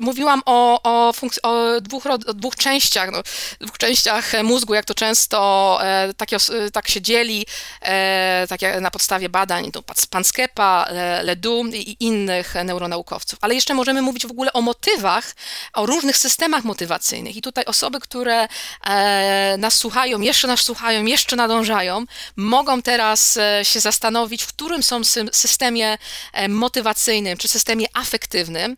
mówiłam o, o, o dwóch, dwóch dwóch częściach, no, dwóch częściach mózgu, jak to często e, tak, tak się dzieli, e, tak na podstawie badań to Panskepa, Ledoux i innych neuronaukowców. Ale jeszcze możemy mówić w ogóle o motywach, o różnych systemach motywacyjnych. I tutaj osoby, które e, nas słuchają, jeszcze nas słuchają, jeszcze nadążają, mogą teraz się zastanowić, w którym są systemie motywacyjnym czy systemie afektywnym.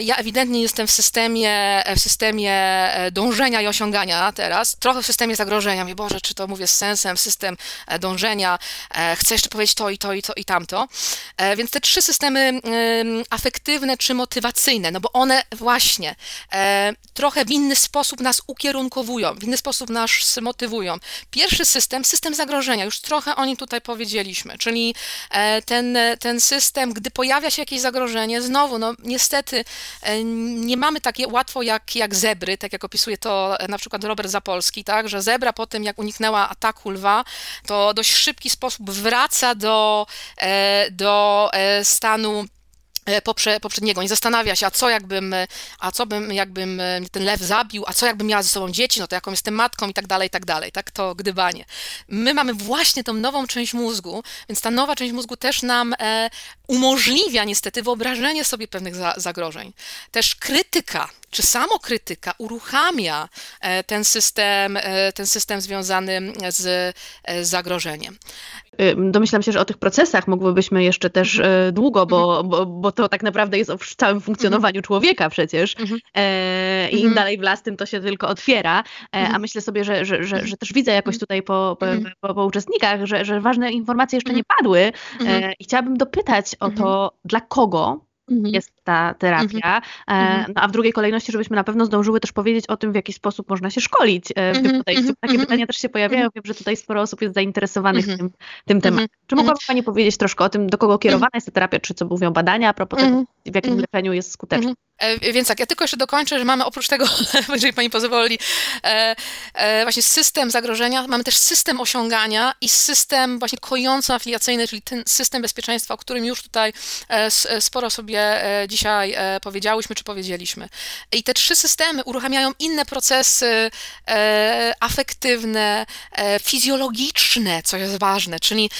Ja ewidentnie jestem w systemie, w systemie E, dążenia i osiągania teraz, trochę w systemie zagrożenia. Mówię, Boże, czy to mówię z sensem, system e, dążenia, e, chcę jeszcze powiedzieć to i to i to i tamto. Więc te trzy systemy afektywne czy motywacyjne, no bo one właśnie trochę w inny sposób nas ukierunkowują, w inny sposób nas motywują. Pierwszy system, system zagrożenia, już trochę o nim tutaj powiedzieliśmy, czyli ten, ten system, gdy pojawia się jakieś zagrożenie, znowu, no niestety nie mamy takie łatwo jak, jak zebry, tak jak opisuje to e, na przykład Robert Zapolski, tak, że zebra po tym, jak uniknęła ataku lwa, to dość szybki sposób wraca do, e, do e, stanu poprze, poprzedniego, nie zastanawia się, a co jakbym, a co bym, jakbym ten lew zabił, a co jakbym miała ze sobą dzieci, no to jaką jestem matką i tak dalej, i tak dalej, tak, to gdybanie. My mamy właśnie tą nową część mózgu, więc ta nowa część mózgu też nam e, umożliwia niestety wyobrażenie sobie pewnych za, zagrożeń. Też krytyka czy samokrytyka uruchamia ten system, ten system związany z zagrożeniem. Domyślam się, że o tych procesach mógłbyśmy jeszcze też mhm. długo, bo, mhm. bo, bo to tak naprawdę jest o całym funkcjonowaniu mhm. człowieka przecież. E, I im dalej w las, tym to się tylko otwiera. E, a myślę sobie, że, że, że, że, też widzę jakoś tutaj po, po, po, uczestnikach, że, że ważne informacje jeszcze nie padły. E, I chciałabym dopytać o to, dla kogo Mhm. jest ta terapia. E, mhm. No, a w drugiej kolejności, żebyśmy na pewno zdążyły też powiedzieć o tym, w jaki sposób można się szkolić e, w tym mhm. podejściu. Takie pytania też się pojawiają. Wiem, że tutaj sporo osób jest zainteresowanych tym, tym tematem. Czy mogłaby Pani powiedzieć troszkę o tym, do kogo kierowana jest ta terapia, czy co mówią badania a propos tego, w jakim leczeniu jest skuteczna? E, więc tak, ja tylko jeszcze dokończę, że mamy oprócz tego, [LAUGHS] jeżeli pani pozwoli, e, e, właśnie system zagrożenia, mamy też system osiągania i system właśnie kojąco-afiliacyjny, czyli ten system bezpieczeństwa, o którym już tutaj sporo sobie dzisiaj powiedziałyśmy czy powiedzieliśmy. I te trzy systemy uruchamiają inne procesy afektywne, fizjologiczne, co jest ważne, czyli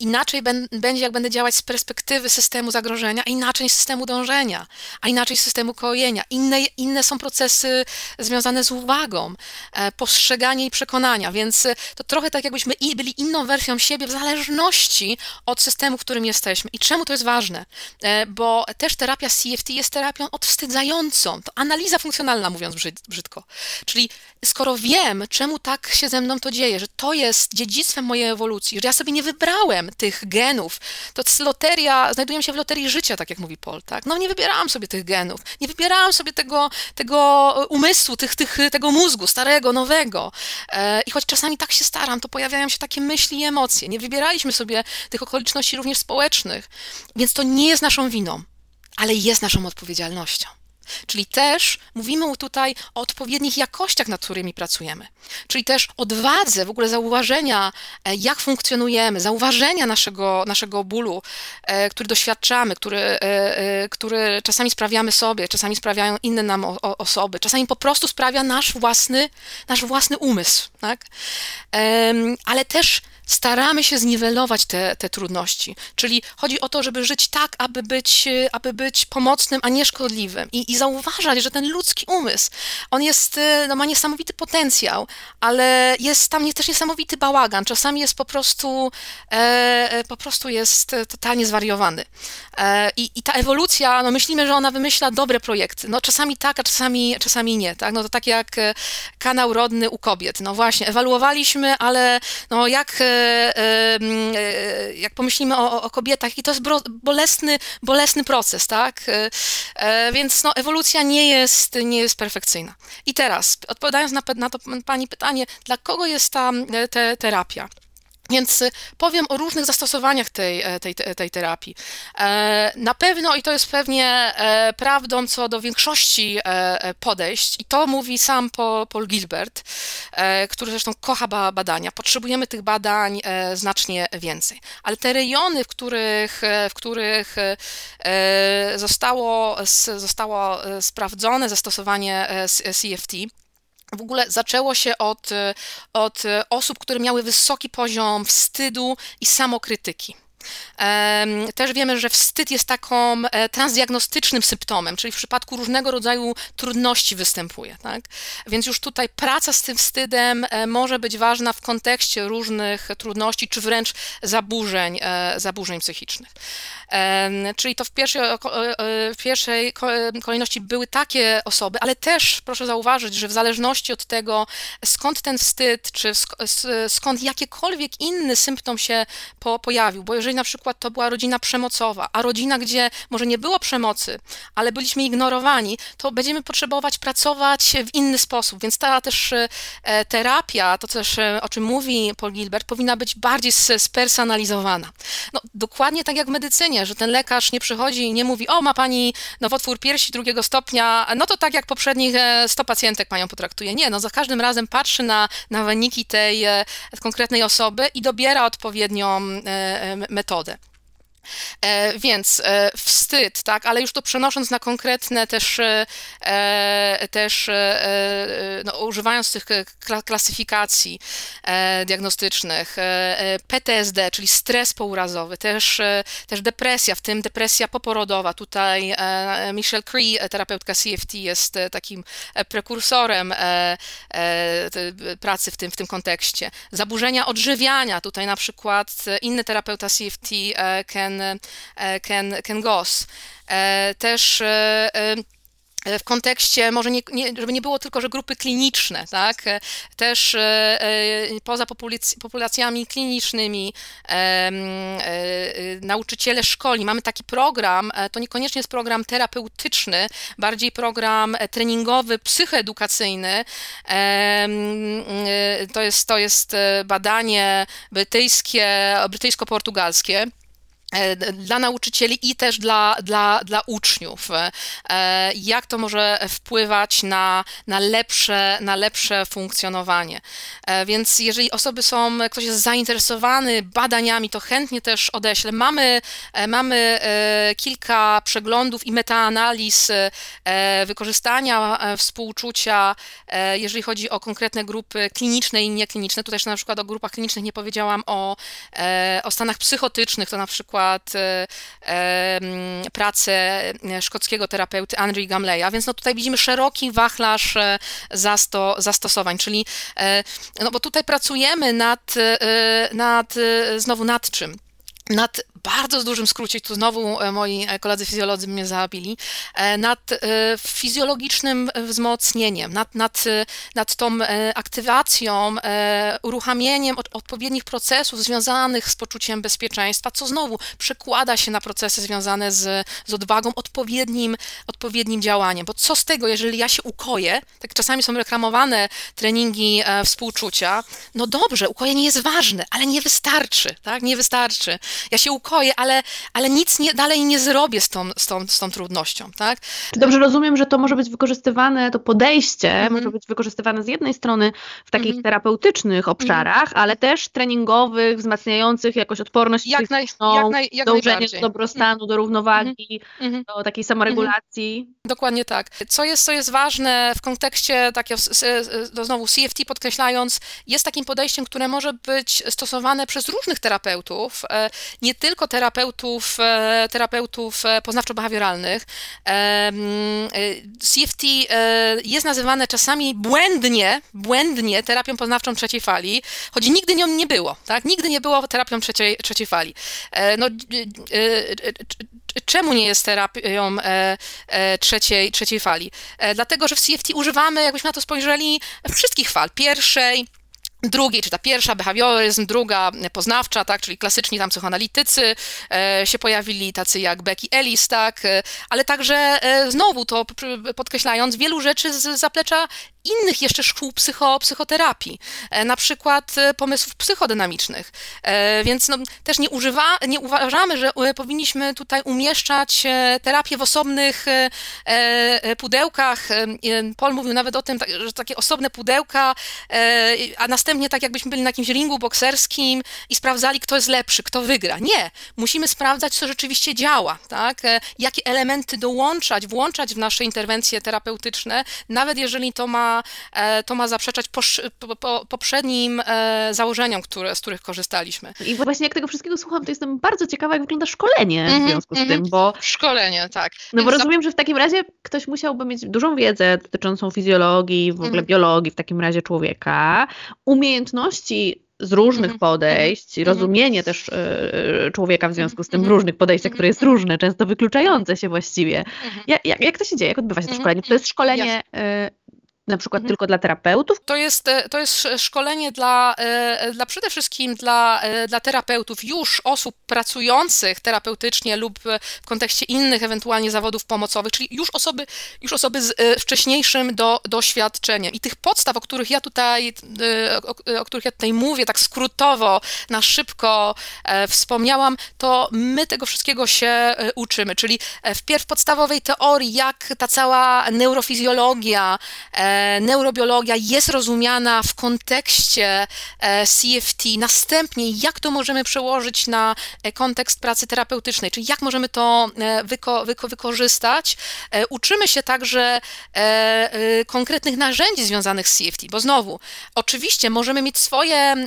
inaczej będzie, jak będę działać z perspektywy systemu zagrożenia, a inaczej systemu dążenia, a inaczej systemu kojenia. Inne, inne są procesy związane z uwagą, e, postrzeganie i przekonania, więc e, to trochę tak jakbyśmy byli inną wersją siebie w zależności od systemu, w którym jesteśmy. I czemu to jest ważne? E, bo też terapia CFT jest terapią odwstydzającą. To analiza funkcjonalna, mówiąc brzydko. Czyli skoro wiem, czemu tak się ze mną to dzieje, że to jest dziedzictwem mojej ewolucji, że ja sobie nie wybrałem tych genów, to loteria, znajdujemy się w loterii życia, tak jak mówi Paul, tak? No nie wybierałam sobie tych genów. Nie wybierałam sobie tego, tego umysłu, tych, tych, tego mózgu, starego, nowego. E, I choć czasami tak się staram, to pojawiają się takie myśli i emocje. Nie wybieraliśmy sobie tych okoliczności również społecznych, więc to nie jest naszą winą, ale jest naszą odpowiedzialnością. Czyli też mówimy tutaj o odpowiednich jakościach, nad którymi pracujemy. Czyli też odwadze, w ogóle zauważenia, e, jak funkcjonujemy, zauważenia naszego, naszego bólu, e, który doświadczamy, który, e, który czasami sprawiamy sobie, czasami sprawiają inne nam osoby, czasami po prostu sprawia nasz własny, nasz własny umysł. Tak? Ale też staramy się zniwelować te, te trudności. Czyli chodzi o to, żeby żyć tak, aby być, aby być pomocnym, a nie szkodliwym. I, i zauważać, że ten ludzki umysł, on jest, no, ma niesamowity potencjał, ale jest tam też niesamowity bałagan. Czasami jest po prostu, e, e po prostu jest totalnie zwariowany. E, i, I ta ewolucja, no myślimy, że ona wymyśla dobre projekty. No czasami tak, a czasami, czasami nie. Tak? No to tak jak e, kanał rodny u kobiet. No właśnie, ewaluowaliśmy, ale no jak E, jak pomyślimy o, o kobietach, i to jest bolesny, bolesny proces, tak? Więc no, ewolucja nie jest, nie jest perfekcyjna. I teraz, odpowiadając na, na to Pani pytanie, dla kogo jest ta te, terapia? Więc y, powiem o różnych zastosowaniach tej, e, tej, tej terapii. E, na pewno, i to jest pewnie e, prawdą co do większości podejść, i to mówi sam Paul Gilbert, który zresztą kocha badania, potrzebujemy tych badań znacznie więcej. Ale te rejony, w których, w których zostało, zostało sprawdzone zastosowanie CFT, w ogóle zaczęło się od, od osób, które miały wysoki poziom wstydu i samokrytyki. Też wiemy, że wstyd jest taką e, transdiagnostycznym symptomem, czyli w przypadku różnego rodzaju trudności występuje. Tak? Więc już tutaj praca z tym wstydem e, może być ważna w kontekście różnych trudności, czy wręcz zaburzeń, e, zaburzeń psychicznych. Czyli to w pierwszej, w pierwszej kolejności były takie osoby, ale też proszę zauważyć, że w zależności od tego, skąd ten wstyd, czy skąd jakikolwiek inny symptom się po, pojawił, bo jeżeli na przykład to była rodzina przemocowa, a rodzina, gdzie może nie było przemocy, ale byliśmy ignorowani, to będziemy potrzebować pracować w inny sposób. Więc ta też e, terapia, to też e, o czym mówi Paul Gilbert, powinna być bardziej spersonalizowana. No, dokładnie tak jak w medycynie, że ten lekarz nie przychodzi i nie mówi, o ma pani nowotwór piersi drugiego stopnia, no to tak jak poprzednich 100 e, pacjentek panią potraktuje. Nie, no za każdym razem patrzy na, na wyniki tej konkretnej osoby i dobiera odpowiednią metodę metodę. E, więc e, wstyd, tak, ale już to przenosząc na konkretne też, e, też no, używając tych klasyfikacji diagnostycznych, PTSD, czyli stres pourazowy, też, też depresja, w tym depresja poporodowa. Tutaj Michelle Cree, terapeutka CFT, jest takim prekursorem pracy w tym, w tym kontekście. Zaburzenia odżywiania, tutaj na przykład inny terapeuta CFT, Ken Ken, e, Ken, Ken Goss. E, też e, w kontekście, może nie, nie, żeby nie było tylko, że grupy kliniczne, tak, też e, poza populac populacjami klinicznymi e, e, nauczyciele szkoli, mamy taki program, to niekoniecznie jest program terapeutyczny, bardziej program treningowy, psychoedukacyjny, to jest, to jest badanie brytyjskie, brytyjsko-portugalskie, dla nauczycieli i też dla, dla, dla uczniów. E, jak to może wpływać na, na, lepsze, na lepsze funkcjonowanie. E, więc jeżeli osoby są, ktoś jest zainteresowany badaniami, to chętnie też odeślę. Mamy, mamy kilka przeglądów i metaanaliz wykorzystania współczucia, jeżeli chodzi o konkretne grupy kliniczne i niekliniczne. Tutaj na przykład o grupach klinicznych nie powiedziałam o, o stanach psychotycznych, to na przykład przykład e, pracę szkockiego terapeuty Andrew Gamleya, więc no tutaj widzimy szeroki wachlarz e, zasto, zastosowań, czyli e, no bo tutaj pracujemy nad, nad znowu nad czym? Nad bardzo dużym skrócie, tu znowu e, moi e, koledzy fizjolodzy mnie zabili, e, nad fizjologicznym wzmocnieniem, nad, nad, nad tą aktywacją, uruchamieniem odpowiednich procesów związanych z poczuciem bezpieczeństwa, co znowu przekłada się na procesy związane z, z odwagą, odpowiednim, odpowiednim działaniem. Bo co z tego, jeżeli ja się ukoję, tak czasami są reklamowane treningi współczucia, no dobrze, ukojenie jest ważne, ale nie wystarczy, tak? Nie wystarczy. Ja się ukoję, ale, ale nic nie, dalej nie zrobię z tą, z, tą, z tą trudnością, tak? Czy dobrze rozumiem, że to może być wykorzystywane, to podejście mm -hmm. może być wykorzystywane z jednej strony w takich mm -hmm. terapeutycznych obszarach, mm -hmm. ale też treningowych, wzmacniających jakoś odporność jak fizyczną, jak naj, jak dążenie do dobrostanu, do równowagi, mhm. Mhm. do takiej samoregulacji. Dokładnie tak. Co jest, co jest ważne w kontekście takiego, znowu CFT podkreślając, jest takim podejściem, które może być stosowane przez różnych terapeutów, e, nie tylko terapeutów, e, terapeutów e, poznawczo-behawioralnych. CFT jest nazywane czasami błędnie, błędnie terapią poznawczą trzeciej fali, choć nigdy nią nie było, tak? Nigdy nie było terapią trzeciej, trzeciej fali. No, czemu nie jest terapią trzeciej, trzeciej fali? Dlatego, że w CFT używamy, jakbyśmy na to spojrzeli, wszystkich fal. Pierwszej, drugiej, czy ta pierwsza behawioryzm, druga poznawcza, tak, czyli klasyczni tam psychoanalitycy e, się pojawili, tacy jak Becky Ellis, tak, e, ale także e, znowu to podkreślając, wielu rzeczy z zaplecza innych jeszcze szkół psycho, psychoterapii, e, na przykład e, pomysłów psychodynamicznych. E, więc no, też nie, używa, nie uważamy, że powinniśmy tutaj umieszczać terapię w osobnych pudełkach. Paul mówił nawet o tym, tak, że takie osobne pudełka, a następnie tak jakbyśmy byli na jakimś ringu bokserskim i sprawdzali, kto jest lepszy, kto wygra. Nie, musimy sprawdzać, co rzeczywiście działa, tak? jakie elementy dołączać, włączać w nasze interwencje terapeutyczne, nawet jeżeli to ma E, to ma zaprzeczać po, po, poprzednim e, założeniom, które, z których korzystaliśmy. I właśnie jak tego wszystkiego słucham, to jestem bardzo ciekawa, jak wygląda szkolenie w mhm, związku z -hmm. tym, bo... Szkolenie, tak. No Więc bo rozumiem, że w takim razie ktoś musiałby mieć dużą wiedzę dotyczącą fizjologii, w ogóle -hmm. biologii w takim razie człowieka, umiejętności z różnych podejść, mm -hmm. rozumienie też y, człowieka w związku z tym w różnych podejściach, które jest różne, często wykluczające się właściwie. Jak, jak, jak to się dzieje? Jak odbywa się to szkolenie? To jest szkolenie y, na przykład mhm. tylko dla terapeutów? To jest, e, to jest szkolenie dla, e, dla przede wszystkim dla, e, dla terapeutów, już osób pracujących terapeutycznie lub w kontekście innych ewentualnie zawodów pomocowych, czyli już osoby, już osoby z wcześniejszym do, doświadczeniem. I tych podstaw, o których ja tutaj, o, o których ja tutaj mówię, tak skrótowo, na szybko wspomniałam, to my tego wszystkiego się uczymy, czyli wpierw podstawowej teorii, jak ta cała neurofizjologia, neurobiologia jest rozumiana w kontekście CFT, następnie jak to możemy przełożyć na kontekst pracy terapeutycznej, czyli jak możemy to wyko, wyko, wykorzystać. Uczymy się także konkretnych narzędzi związanych z CFT, bo znowu, oczywiście możemy mieć swoje,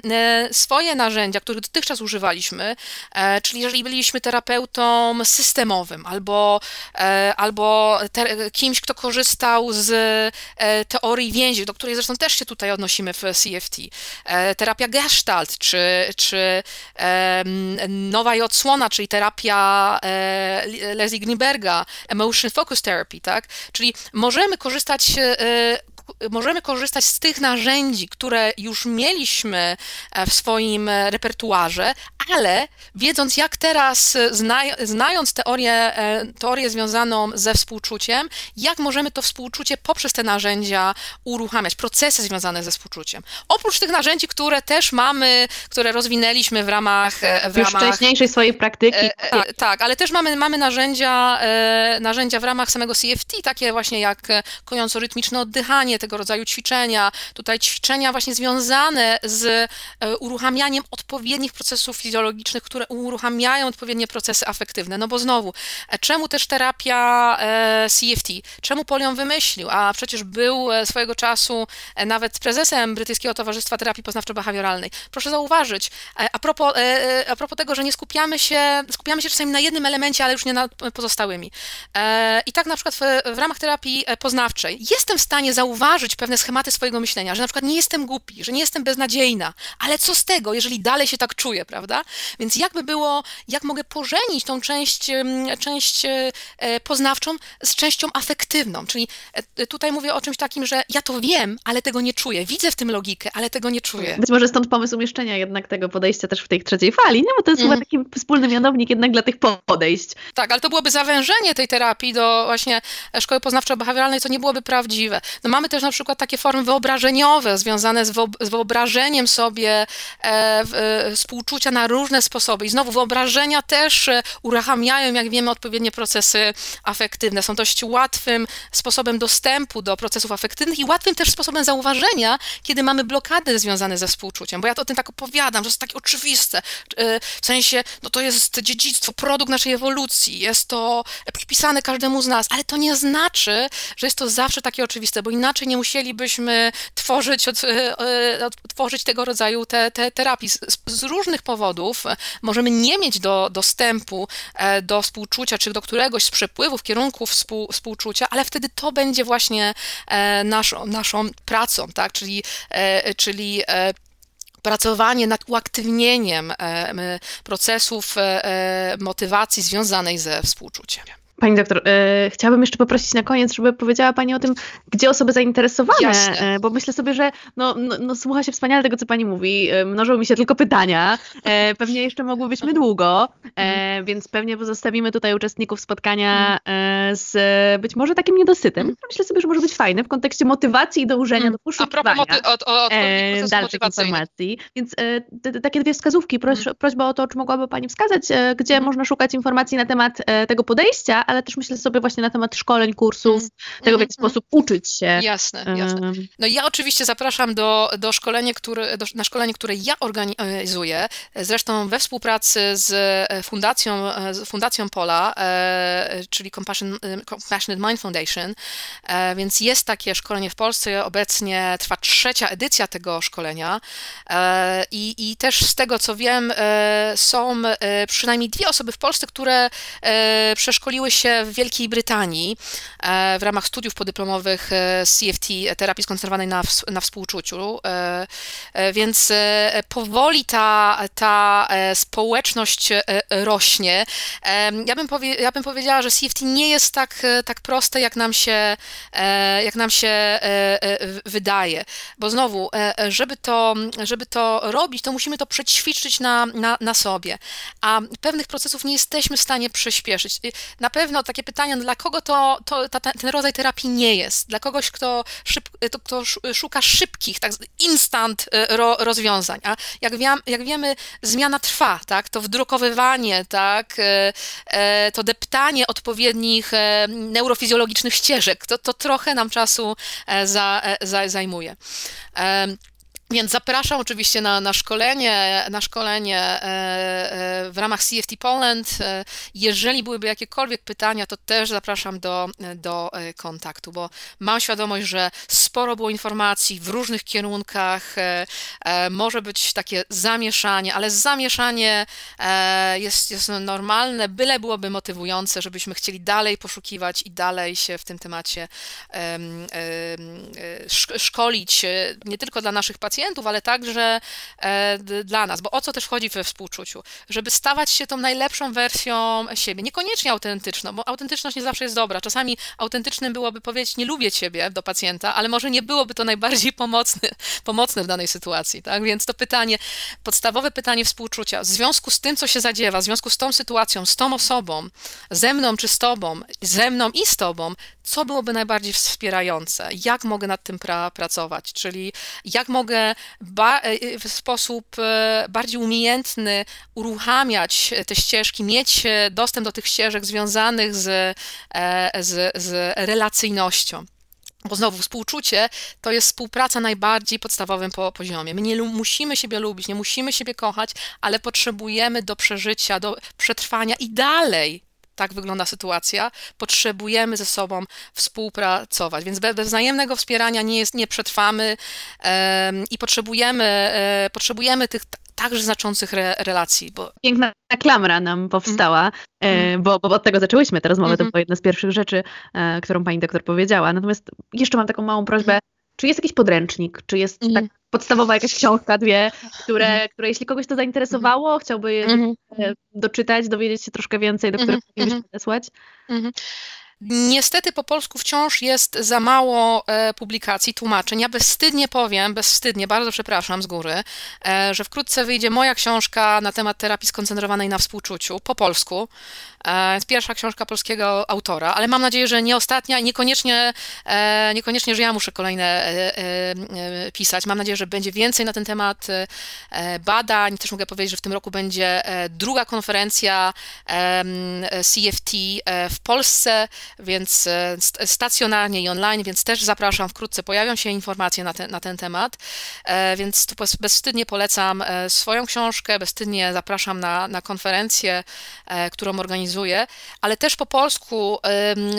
swoje narzędzia, których dotychczas używaliśmy, czyli jeżeli byliśmy terapeutą systemowym albo, albo kimś, kto korzystał z teorii więzi, do której zresztą też się tutaj odnosimy w CFT, terapia gestalt, czy, czy nowa i odsłona, czyli terapia Leslie Greenberga, emotion focus therapy, tak? Czyli możemy korzystać możemy korzystać z tych narzędzi, które już mieliśmy e, w swoim e, repertuarze, ale wiedząc jak teraz, e, znając teorię, teorię związaną ze współczuciem, jak możemy to współczucie poprzez te narzędzia uruchamiać, procesy związane ze współczuciem. Oprócz tych narzędzi, które też mamy, które rozwinęliśmy w ramach... W już ramach, wcześniejszej swojej praktyki. E, tak, ale też mamy, mamy narzędzia, narzędzia w ramach samego CFT, takie właśnie jak kojąco-rytmiczne oddychanie, tego rodzaju ćwiczenia, tutaj ćwiczenia właśnie związane z e, uruchamianiem odpowiednich procesów fizjologicznych, które uruchamiają odpowiednie procesy afektywne. No bo znowu, e, czemu też terapia e, CFT? Czemu Polion wymyślił? A przecież był swojego czasu nawet prezesem Brytyjskiego Towarzystwa Terapii Poznawczo-Behawioralnej. Proszę zauważyć, a propos, a propos tego, że nie skupiamy się, skupiamy się czasami na jednym elemencie, ale już nie nad pozostałymi. I tak na przykład w, w ramach terapii poznawczej jestem w stanie zauważyć pewne schematy swojego myślenia, że na przykład nie jestem głupi, że nie jestem beznadziejna, ale co z tego, jeżeli dalej się tak czuję, prawda? Więc jakby było, jak mogę pożenić tą część, część e, poznawczą z częścią afektywną, czyli e, tutaj mówię o czymś takim, że ja to wiem, ale tego nie czuję, widzę w tym logikę, ale tego nie czuję. Być może stąd pomysł umieszczenia jednak tego podejścia też w tej trzeciej fali, nie? Bo to jest mm. chyba taki wspólny mianownik jednak dla tych podejść. Tak, ale to byłoby zawężenie tej terapii do właśnie szkoły poznawczo-behawioralnej, co nie byłoby prawdziwe. No mamy też na przykład takie formy wyobrażeniowe związane z, wyobrażeniem sobie e, e, współczucia na różne sposoby. I znowu wyobrażenia też e, uruchamiają, jak wiemy, odpowiednie procesy afektywne. Są dość łatwym sposobem dostępu do procesów afektywnych i łatwym też sposobem zauważenia, kiedy mamy blokady związane ze współczuciem. Bo ja to o tym tak opowiadam, że jest takie oczywiste. W sensie, no to jest dziedzictwo, produkt naszej ewolucji, jest to przypisane każdemu z nas, ale to nie znaczy, że jest to zawsze takie oczywiste, bo inaczej nie musielibyśmy tworzyć, od, e, e, tworzyć tego rodzaju te, te terapii. Z, z, różnych powodów możemy nie mieć do, dostępu e, do współczucia, czy do któregoś z przepływów, kierunków współ, współczucia, ale wtedy to będzie właśnie naszą, naszą pracą, tak? czyli, czyli pracowanie nad uaktywnieniem procesów motywacji związanej ze współczuciem. Pani doktor, e, chciałabym jeszcze poprosić na koniec, żeby powiedziała Pani o tym, gdzie osoby zainteresowane, e, bo myślę sobie, że no, no, no, słucha się wspaniale tego, co Pani mówi, e, mnożą mi się tylko pytania, e, pewnie jeszcze mogłybyśmy długo, e, więc pewnie pozostawimy tutaj uczestników spotkania e, z być może takim niedosytem. Myślę sobie, że może być fajne w kontekście motywacji i dążenia do poszukiwania moty- od, od, dalszych informacji. Więc takie dwie wskazówki, proś, prośba o to, czy mogłaby Pani wskazać, gdzie można szukać informacji na temat tego podejścia, ale też myślę sobie właśnie na temat szkoleń, kursów, mm. tego w jaki mm. sposób uczyć się. Jasne, jasne. No ja oczywiście zapraszam do, do szkolenia, które, do, na szkolenie, które ja organizuję, zresztą we współpracy z e, fundacją, e, z fundacją Pola, e, czyli Compassion, Compassionate Mind Foundation, więc jest takie szkolenie w Polsce, obecnie trwa trzecia edycja tego szkolenia i, i też z tego co wiem są przynajmniej dwie osoby w Polsce, które przeszkoliły się się w Wielkiej Brytanii e, w ramach studiów podyplomowych e, CFT, terapii skoncentrowanej na, na współczuciu, e, więc powoli ta, ta społeczność rośnie. Ja bym, powie, ja bym powiedziała, że CFT nie jest tak, tak proste, jak nam się, jak nam się wydaje, bo znowu, żeby to, żeby to robić, to musimy to przećwiczyć na, na, na sobie, a pewnych procesów nie jesteśmy w stanie przyspieszyć. Na pewno pewno takie pytania, dla kogo to, to ta, ten rodzaj terapii nie jest? Dla kogoś, kto, szyb, to, kto szuka szybkich, tak, instant ro, rozwiązań. A jak, jak wiemy, zmiana trwa, tak? To wdrukowywanie, tak? To deptanie odpowiednich neurofizjologicznych ścieżek, to, to trochę nam czasu za, za, zajmuje. Więc zapraszam oczywiście na, na szkolenie, na szkolenie e, e, w ramach CFT Poland. E, jeżeli byłyby jakiekolwiek pytania, to też zapraszam do, do kontaktu, bo mam świadomość, że sporo było informacji w różnych kierunkach. Może być takie zamieszanie, ale zamieszanie jest, jest normalne, byle byłoby motywujące, żebyśmy chcieli dalej poszukiwać i dalej się w tym temacie szkolić, nie tylko dla naszych pacjentów, pacjentów, ale także e, dla nas, bo o co też chodzi we współczuciu? Żeby stawać się tą najlepszą wersją siebie, niekoniecznie autentyczną, bo autentyczność nie zawsze jest dobra. Czasami autentycznym byłoby powiedzieć, nie lubię ciebie do pacjenta, ale może nie byłoby to najbardziej [LAUGHS] pomocne, pomocne w danej sytuacji, tak? Więc to pytanie, podstawowe pytanie współczucia, w związku z tym, co się zadziewa, w związku z tą sytuacją, z tą osobą, ze mną czy z tobą, ze mną i z tobą, co byłoby najbardziej wspierające? Jak mogę nad tym pra pracować? Czyli jak mogę E, w sposób e, bardziej umiejętny uruchamiać te ścieżki, mieć e, dostęp do tych ścieżek związanych z, z, z relacyjnością. Bo znowu współczucie to jest współpraca najbardziej podstawowym po poziomie. My nie musimy siebie lubić, nie musimy siebie kochać, ale potrzebujemy do przeżycia, do przetrwania i dalej tak wygląda sytuacja, potrzebujemy ze sobą współpracować. Więc bez wzajemnego wspierania nie, jest, nie przetrwamy um, i potrzebujemy, e, potrzebujemy tych także znaczących re, relacji. Bo... Piękna klamra nam powstała, mm. bo, bo od tego zaczęłyśmy tę rozmowę, mm -hmm. to mhm. była jedna z pierwszych rzeczy, e, którą pani doktor powiedziała. Natomiast jeszcze mam taką małą prośbę, mm czy jest jakiś podręcznik, czy jest tak podstawowa jakaś książka, dwie, które, mhm. które jeśli kogoś to zainteresowało, mhm. chciałby je mhm. doczytać, dowiedzieć się troszkę więcej, do których powinniśmy podesłać. Niestety po polsku wciąż jest za mało e, publikacji, tłumaczeń. Ja bezwstydnie powiem, bezwstydnie, bardzo przepraszam z góry, e, że wkrótce wyjdzie moja książka na temat terapii skoncentrowanej na współczuciu po polsku. E, jest pierwsza książka polskiego autora, ale mam nadzieję, że nie ostatnia i niekoniecznie, niekoniecznie, że ja muszę kolejne pisać. Mam nadzieję, że będzie więcej na ten temat badań. Też mogę powiedzieć, że w tym roku będzie druga konferencja CFT w Polsce, więc stacjonarnie i online, więc też zapraszam. Wkrótce pojawią się informacje na, te, na ten temat, więc tu bezwstydnie polecam swoją książkę, bezwstydnie zapraszam na, na konferencję, którą organizuję ale też po polsku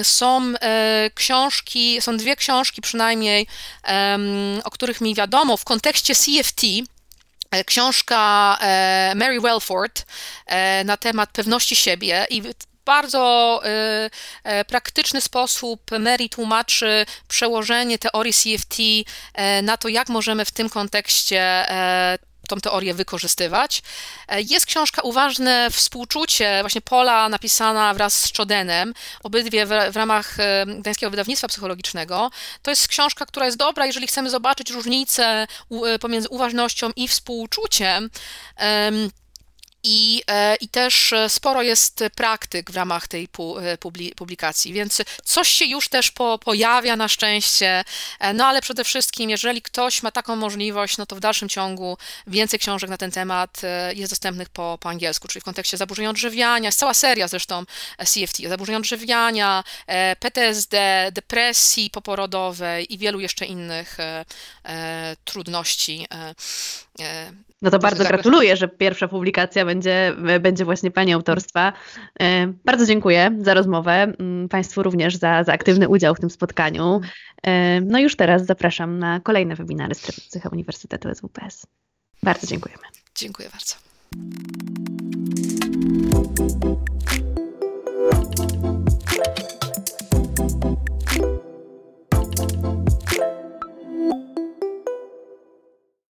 są e, książki, są dwie książki przynajmniej, o których mi wiadomo w kontekście CFT, e, książka e, Mary Welford na temat pewności siebie i bardzo praktyczny sposób Mary tłumaczy przełożenie teorii CFT na to, jak możemy w tym kontekście tą teorię wykorzystywać. E, jest książka Uważne współczucie, właśnie Pola napisana wraz z Czodenem, obydwie w, w ramach e, Gdańskiego Wydawnictwa Psychologicznego. To jest książka, która jest dobra, jeżeli chcemy zobaczyć różnicę e, pomiędzy uważnością i współczuciem. I, e, I też e, sporo jest praktyk w ramach tej e, publikacji, więc coś się już też po, pojawia na szczęście. No ale przede wszystkim, jeżeli ktoś ma taką możliwość, no to w dalszym ciągu więcej książek na ten temat jest dostępnych po, po angielsku, czyli w kontekście zaburzeń odżywiania. Jest cała seria zresztą CFT, zaburzeń odżywiania, PTSD, depresji poporodowej i wielu jeszcze innych trudności no to bardzo gratuluję, że pierwsza publikacja będzie, będzie właśnie Pani autorstwa. Bardzo dziękuję za rozmowę, mm, Państwu również za, za aktywny udział w tym spotkaniu. No już teraz zapraszam na kolejne webinary Strefy Psycha Uniwersytetu SWPS. Bardzo dziękujemy. Dziękuję bardzo.